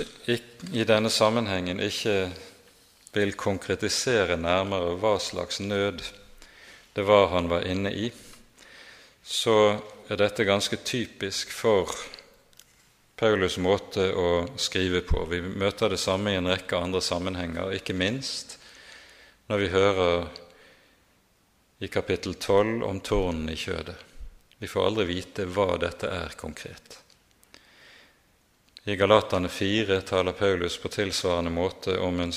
i denne sammenhengen ikke vil konkretisere nærmere hva slags nød det var han var inne i, så er dette ganske typisk for Paulus' måte å skrive på. Vi møter det samme i en rekke andre sammenhenger, ikke minst når vi hører i kapittel 12 om tårnen i kjødet, Vi får aldri vite hva dette er konkret. I Galatane 4 taler Paulus på tilsvarende måte om en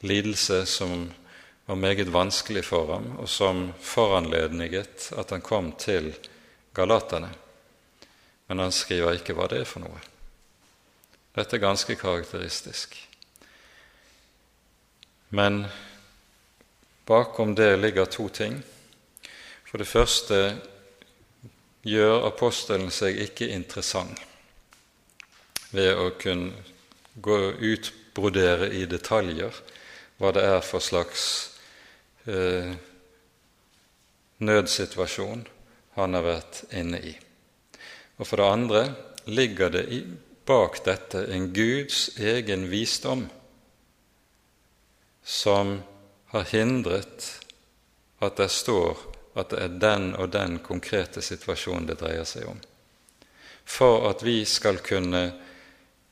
lidelse som var meget vanskelig for ham, og som foranledniget at han kom til galaterne. Men han skriver ikke hva det er for noe. Dette er ganske karakteristisk. Men bakom det ligger to ting. For det første gjør apostelen seg ikke interessant ved å kunne gå utbrodere i detaljer hva det er for slags eh, nødsituasjon han har vært inne i. Og for det andre ligger det i, bak dette en Guds egen visdom som har hindret at det står at det er den og den konkrete situasjonen det dreier seg om. For at vi skal kunne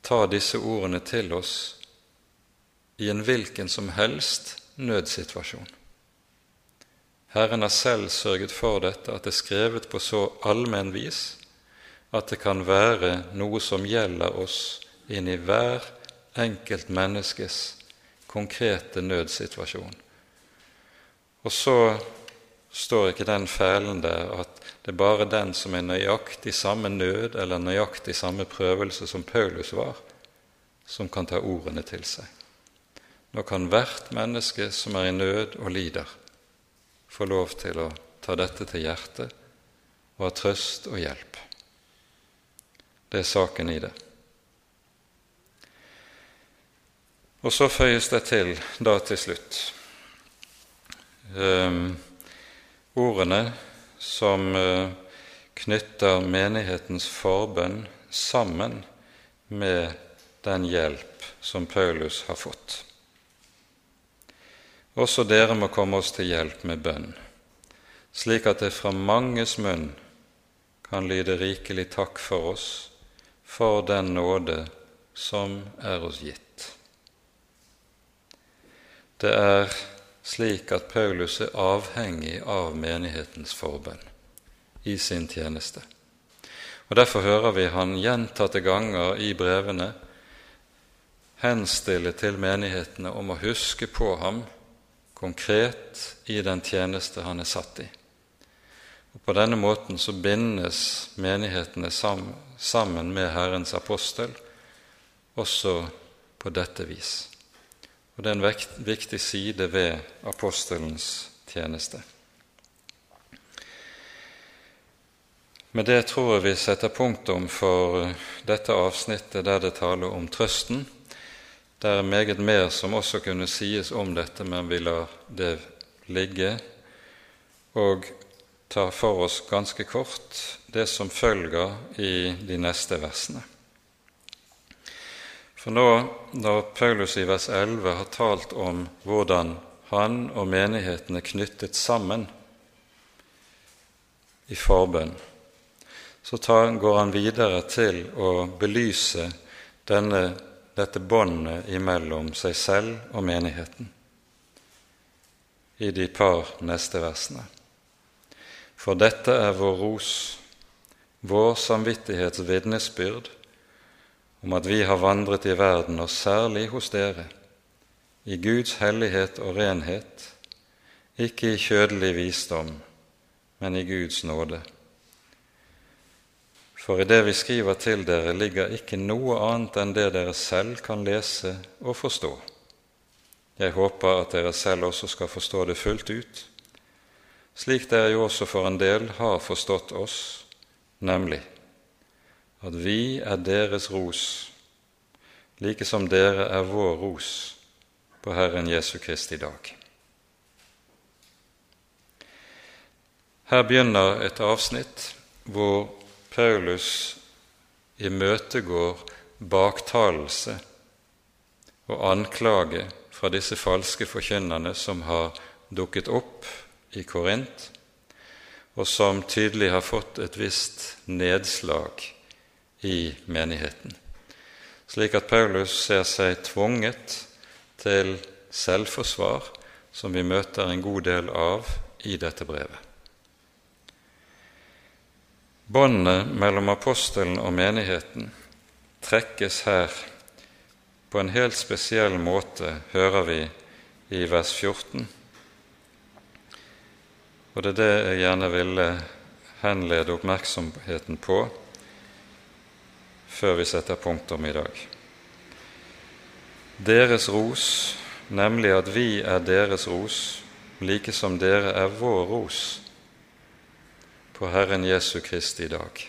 ta disse ordene til oss i en hvilken som helst nødsituasjon. Herren har selv sørget for dette, at det er skrevet på så allmenn vis at det kan være noe som gjelder oss inn i hver enkelt menneskes konkrete nødsituasjon. Og så står ikke den fælen der at det er bare den som er nøyaktig samme nød eller nøyaktig samme prøvelse som Paulus var, som kan ta ordene til seg. Nå kan hvert menneske som er i nød og lider, få lov til å ta dette til hjertet og ha trøst og hjelp. Det er saken i det. Og så føyes det til da til slutt um, ordene som uh, knytter menighetens forbønn sammen med den hjelp som Paulus har fått. Også dere må komme oss til hjelp med bønn, slik at det fra manges munn kan lyde rikelig takk for oss for den nåde som er oss gitt. Det er slik at Paulus er avhengig av menighetens forbønn i sin tjeneste. Og Derfor hører vi han gjentatte ganger i brevene henstille til menighetene om å huske på ham konkret i den tjeneste han er satt i. Og På denne måten så bindes menighetene sammen med Herrens apostel også på dette vis. Og Det er en viktig side ved apostelens tjeneste. Med det tror jeg vi setter punktum for dette avsnittet der det taler om trøsten det er meget mer som også kunne sies om dette, men vi lar det ligge og tar for oss ganske kort det som følger i de neste versene. For nå, når Paulus i vers 11 har talt om hvordan han og menigheten er knyttet sammen i forbønn, så tar, går han videre til å belyse denne dette båndet imellom seg selv og menigheten i de par neste versene. For dette er vår ros, vår samvittighets vitnesbyrd om at vi har vandret i verden, og særlig hos dere, i Guds hellighet og renhet, ikke i kjødelig visdom, men i Guds nåde. For i det vi skriver til dere, ligger ikke noe annet enn det dere selv kan lese og forstå. Jeg håper at dere selv også skal forstå det fullt ut, slik dere jo også for en del har forstått oss, nemlig at vi er deres ros, like som dere er vår ros på Herren Jesu Kristi dag. Her begynner et avsnitt hvor Paulus imøtegår baktalelse og anklage fra disse falske forkynnerne som har dukket opp i Korint, og som tydelig har fått et visst nedslag i menigheten. Slik at Paulus ser seg tvunget til selvforsvar, som vi møter en god del av i dette brevet. Båndet mellom apostelen og menigheten trekkes her på en helt spesiell måte, hører vi i vers 14. Og det er det jeg gjerne ville henlede oppmerksomheten på før vi setter punktum i dag. Deres ros, nemlig at vi er deres ros, like som dere er vår ros på Herren Jesu Kristi dag.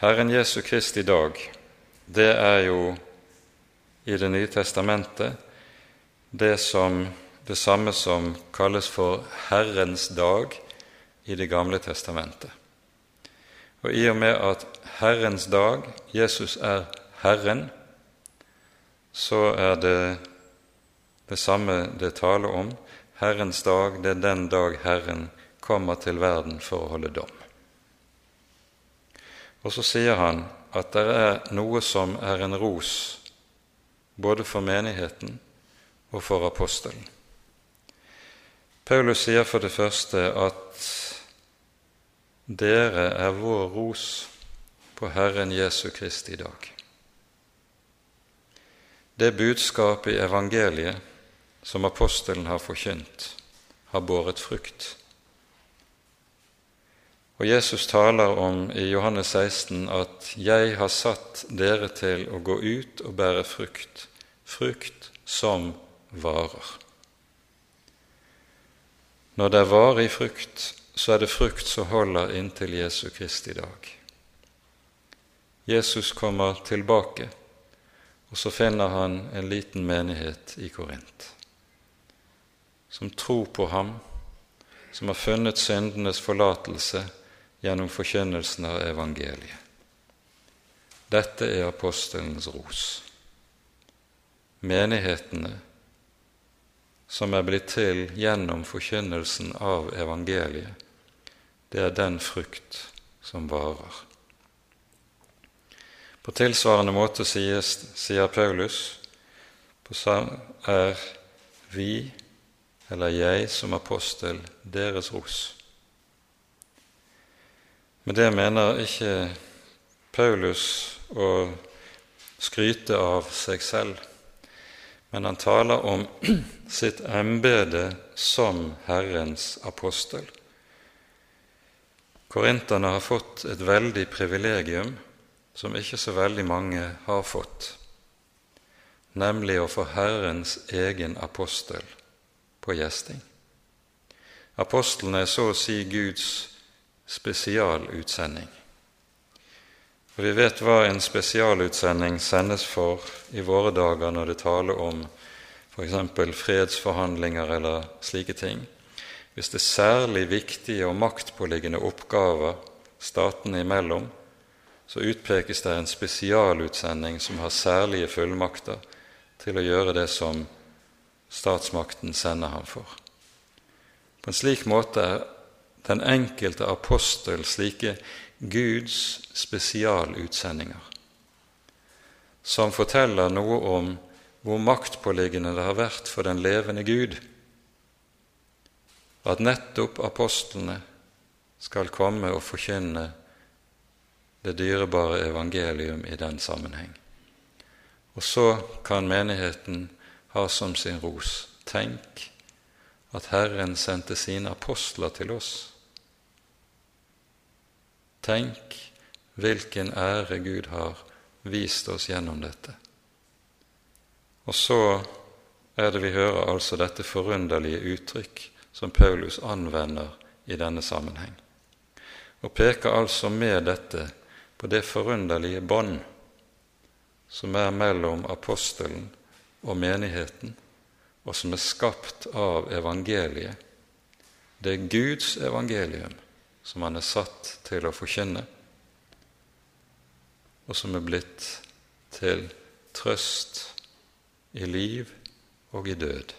Herren Jesu Kristi dag, det er jo i Det nye testamentet det, som, det samme som kalles for Herrens dag i Det gamle testamentet. Og i og med at Herrens dag, Jesus er Herren, så er det det samme det taler om. Herrens dag, det er den dag Herren kommer til verden for å holde dom. Og så sier han at det er noe som er en ros både for menigheten og for apostelen. Paulus sier for det første at dere er vår ros på Herren Jesu Kristi dag. Det budskapet i evangeliet som apostelen har forkynt, har båret frukt. Og Jesus taler om i Johannes 16 at 'jeg har satt dere til å gå ut og bære frukt', frukt som varer. Når det er varig frukt, så er det frukt som holder inntil Jesu Kristi dag. Jesus kommer tilbake, og så finner han en liten menighet i Korint som tror på ham, som har funnet syndenes forlatelse gjennom forkynnelsen av evangeliet. Dette er apostelens ros. Menighetene som er blitt til gjennom forkynnelsen av evangeliet, det er den frukt som varer. På tilsvarende måte sies, sier Paulus er vi, eller jeg som apostel, deres ros. Med det mener ikke Paulus å skryte av seg selv, men han taler om sitt embete som Herrens apostel. Korinterne har fått et veldig privilegium som ikke så veldig mange har fått, nemlig å få Herrens egen apostel på gjesting. Apostlene er så å si Guds spesialutsending. Og Vi vet hva en spesialutsending sendes for i våre dager når det taler om f.eks. fredsforhandlinger eller slike ting. Hvis det er særlig viktige og maktpåliggende oppgaver statene imellom, så utpekes det en spesialutsending som har særlige fullmakter til å gjøre det som statsmakten sender ham for. På en slik måte er den enkelte apostel slike Guds spesialutsendinger, som forteller noe om hvor maktpåliggende det har vært for den levende Gud at nettopp apostlene skal komme og forkynne det dyrebare evangelium i den sammenheng. Og så kan menigheten ha som sin ros tenk at Herren sendte sine apostler til oss. Tenk hvilken ære Gud har vist oss gjennom dette. Og så er det vi hører altså dette forunderlige uttrykk som Paulus anvender i denne sammenheng, og peker altså med dette på det forunderlige bånd som er mellom apostelen og menigheten, og som er skapt av evangeliet. Det er Guds evangelium som han er satt til å forkynne, og som er blitt til trøst i liv og i død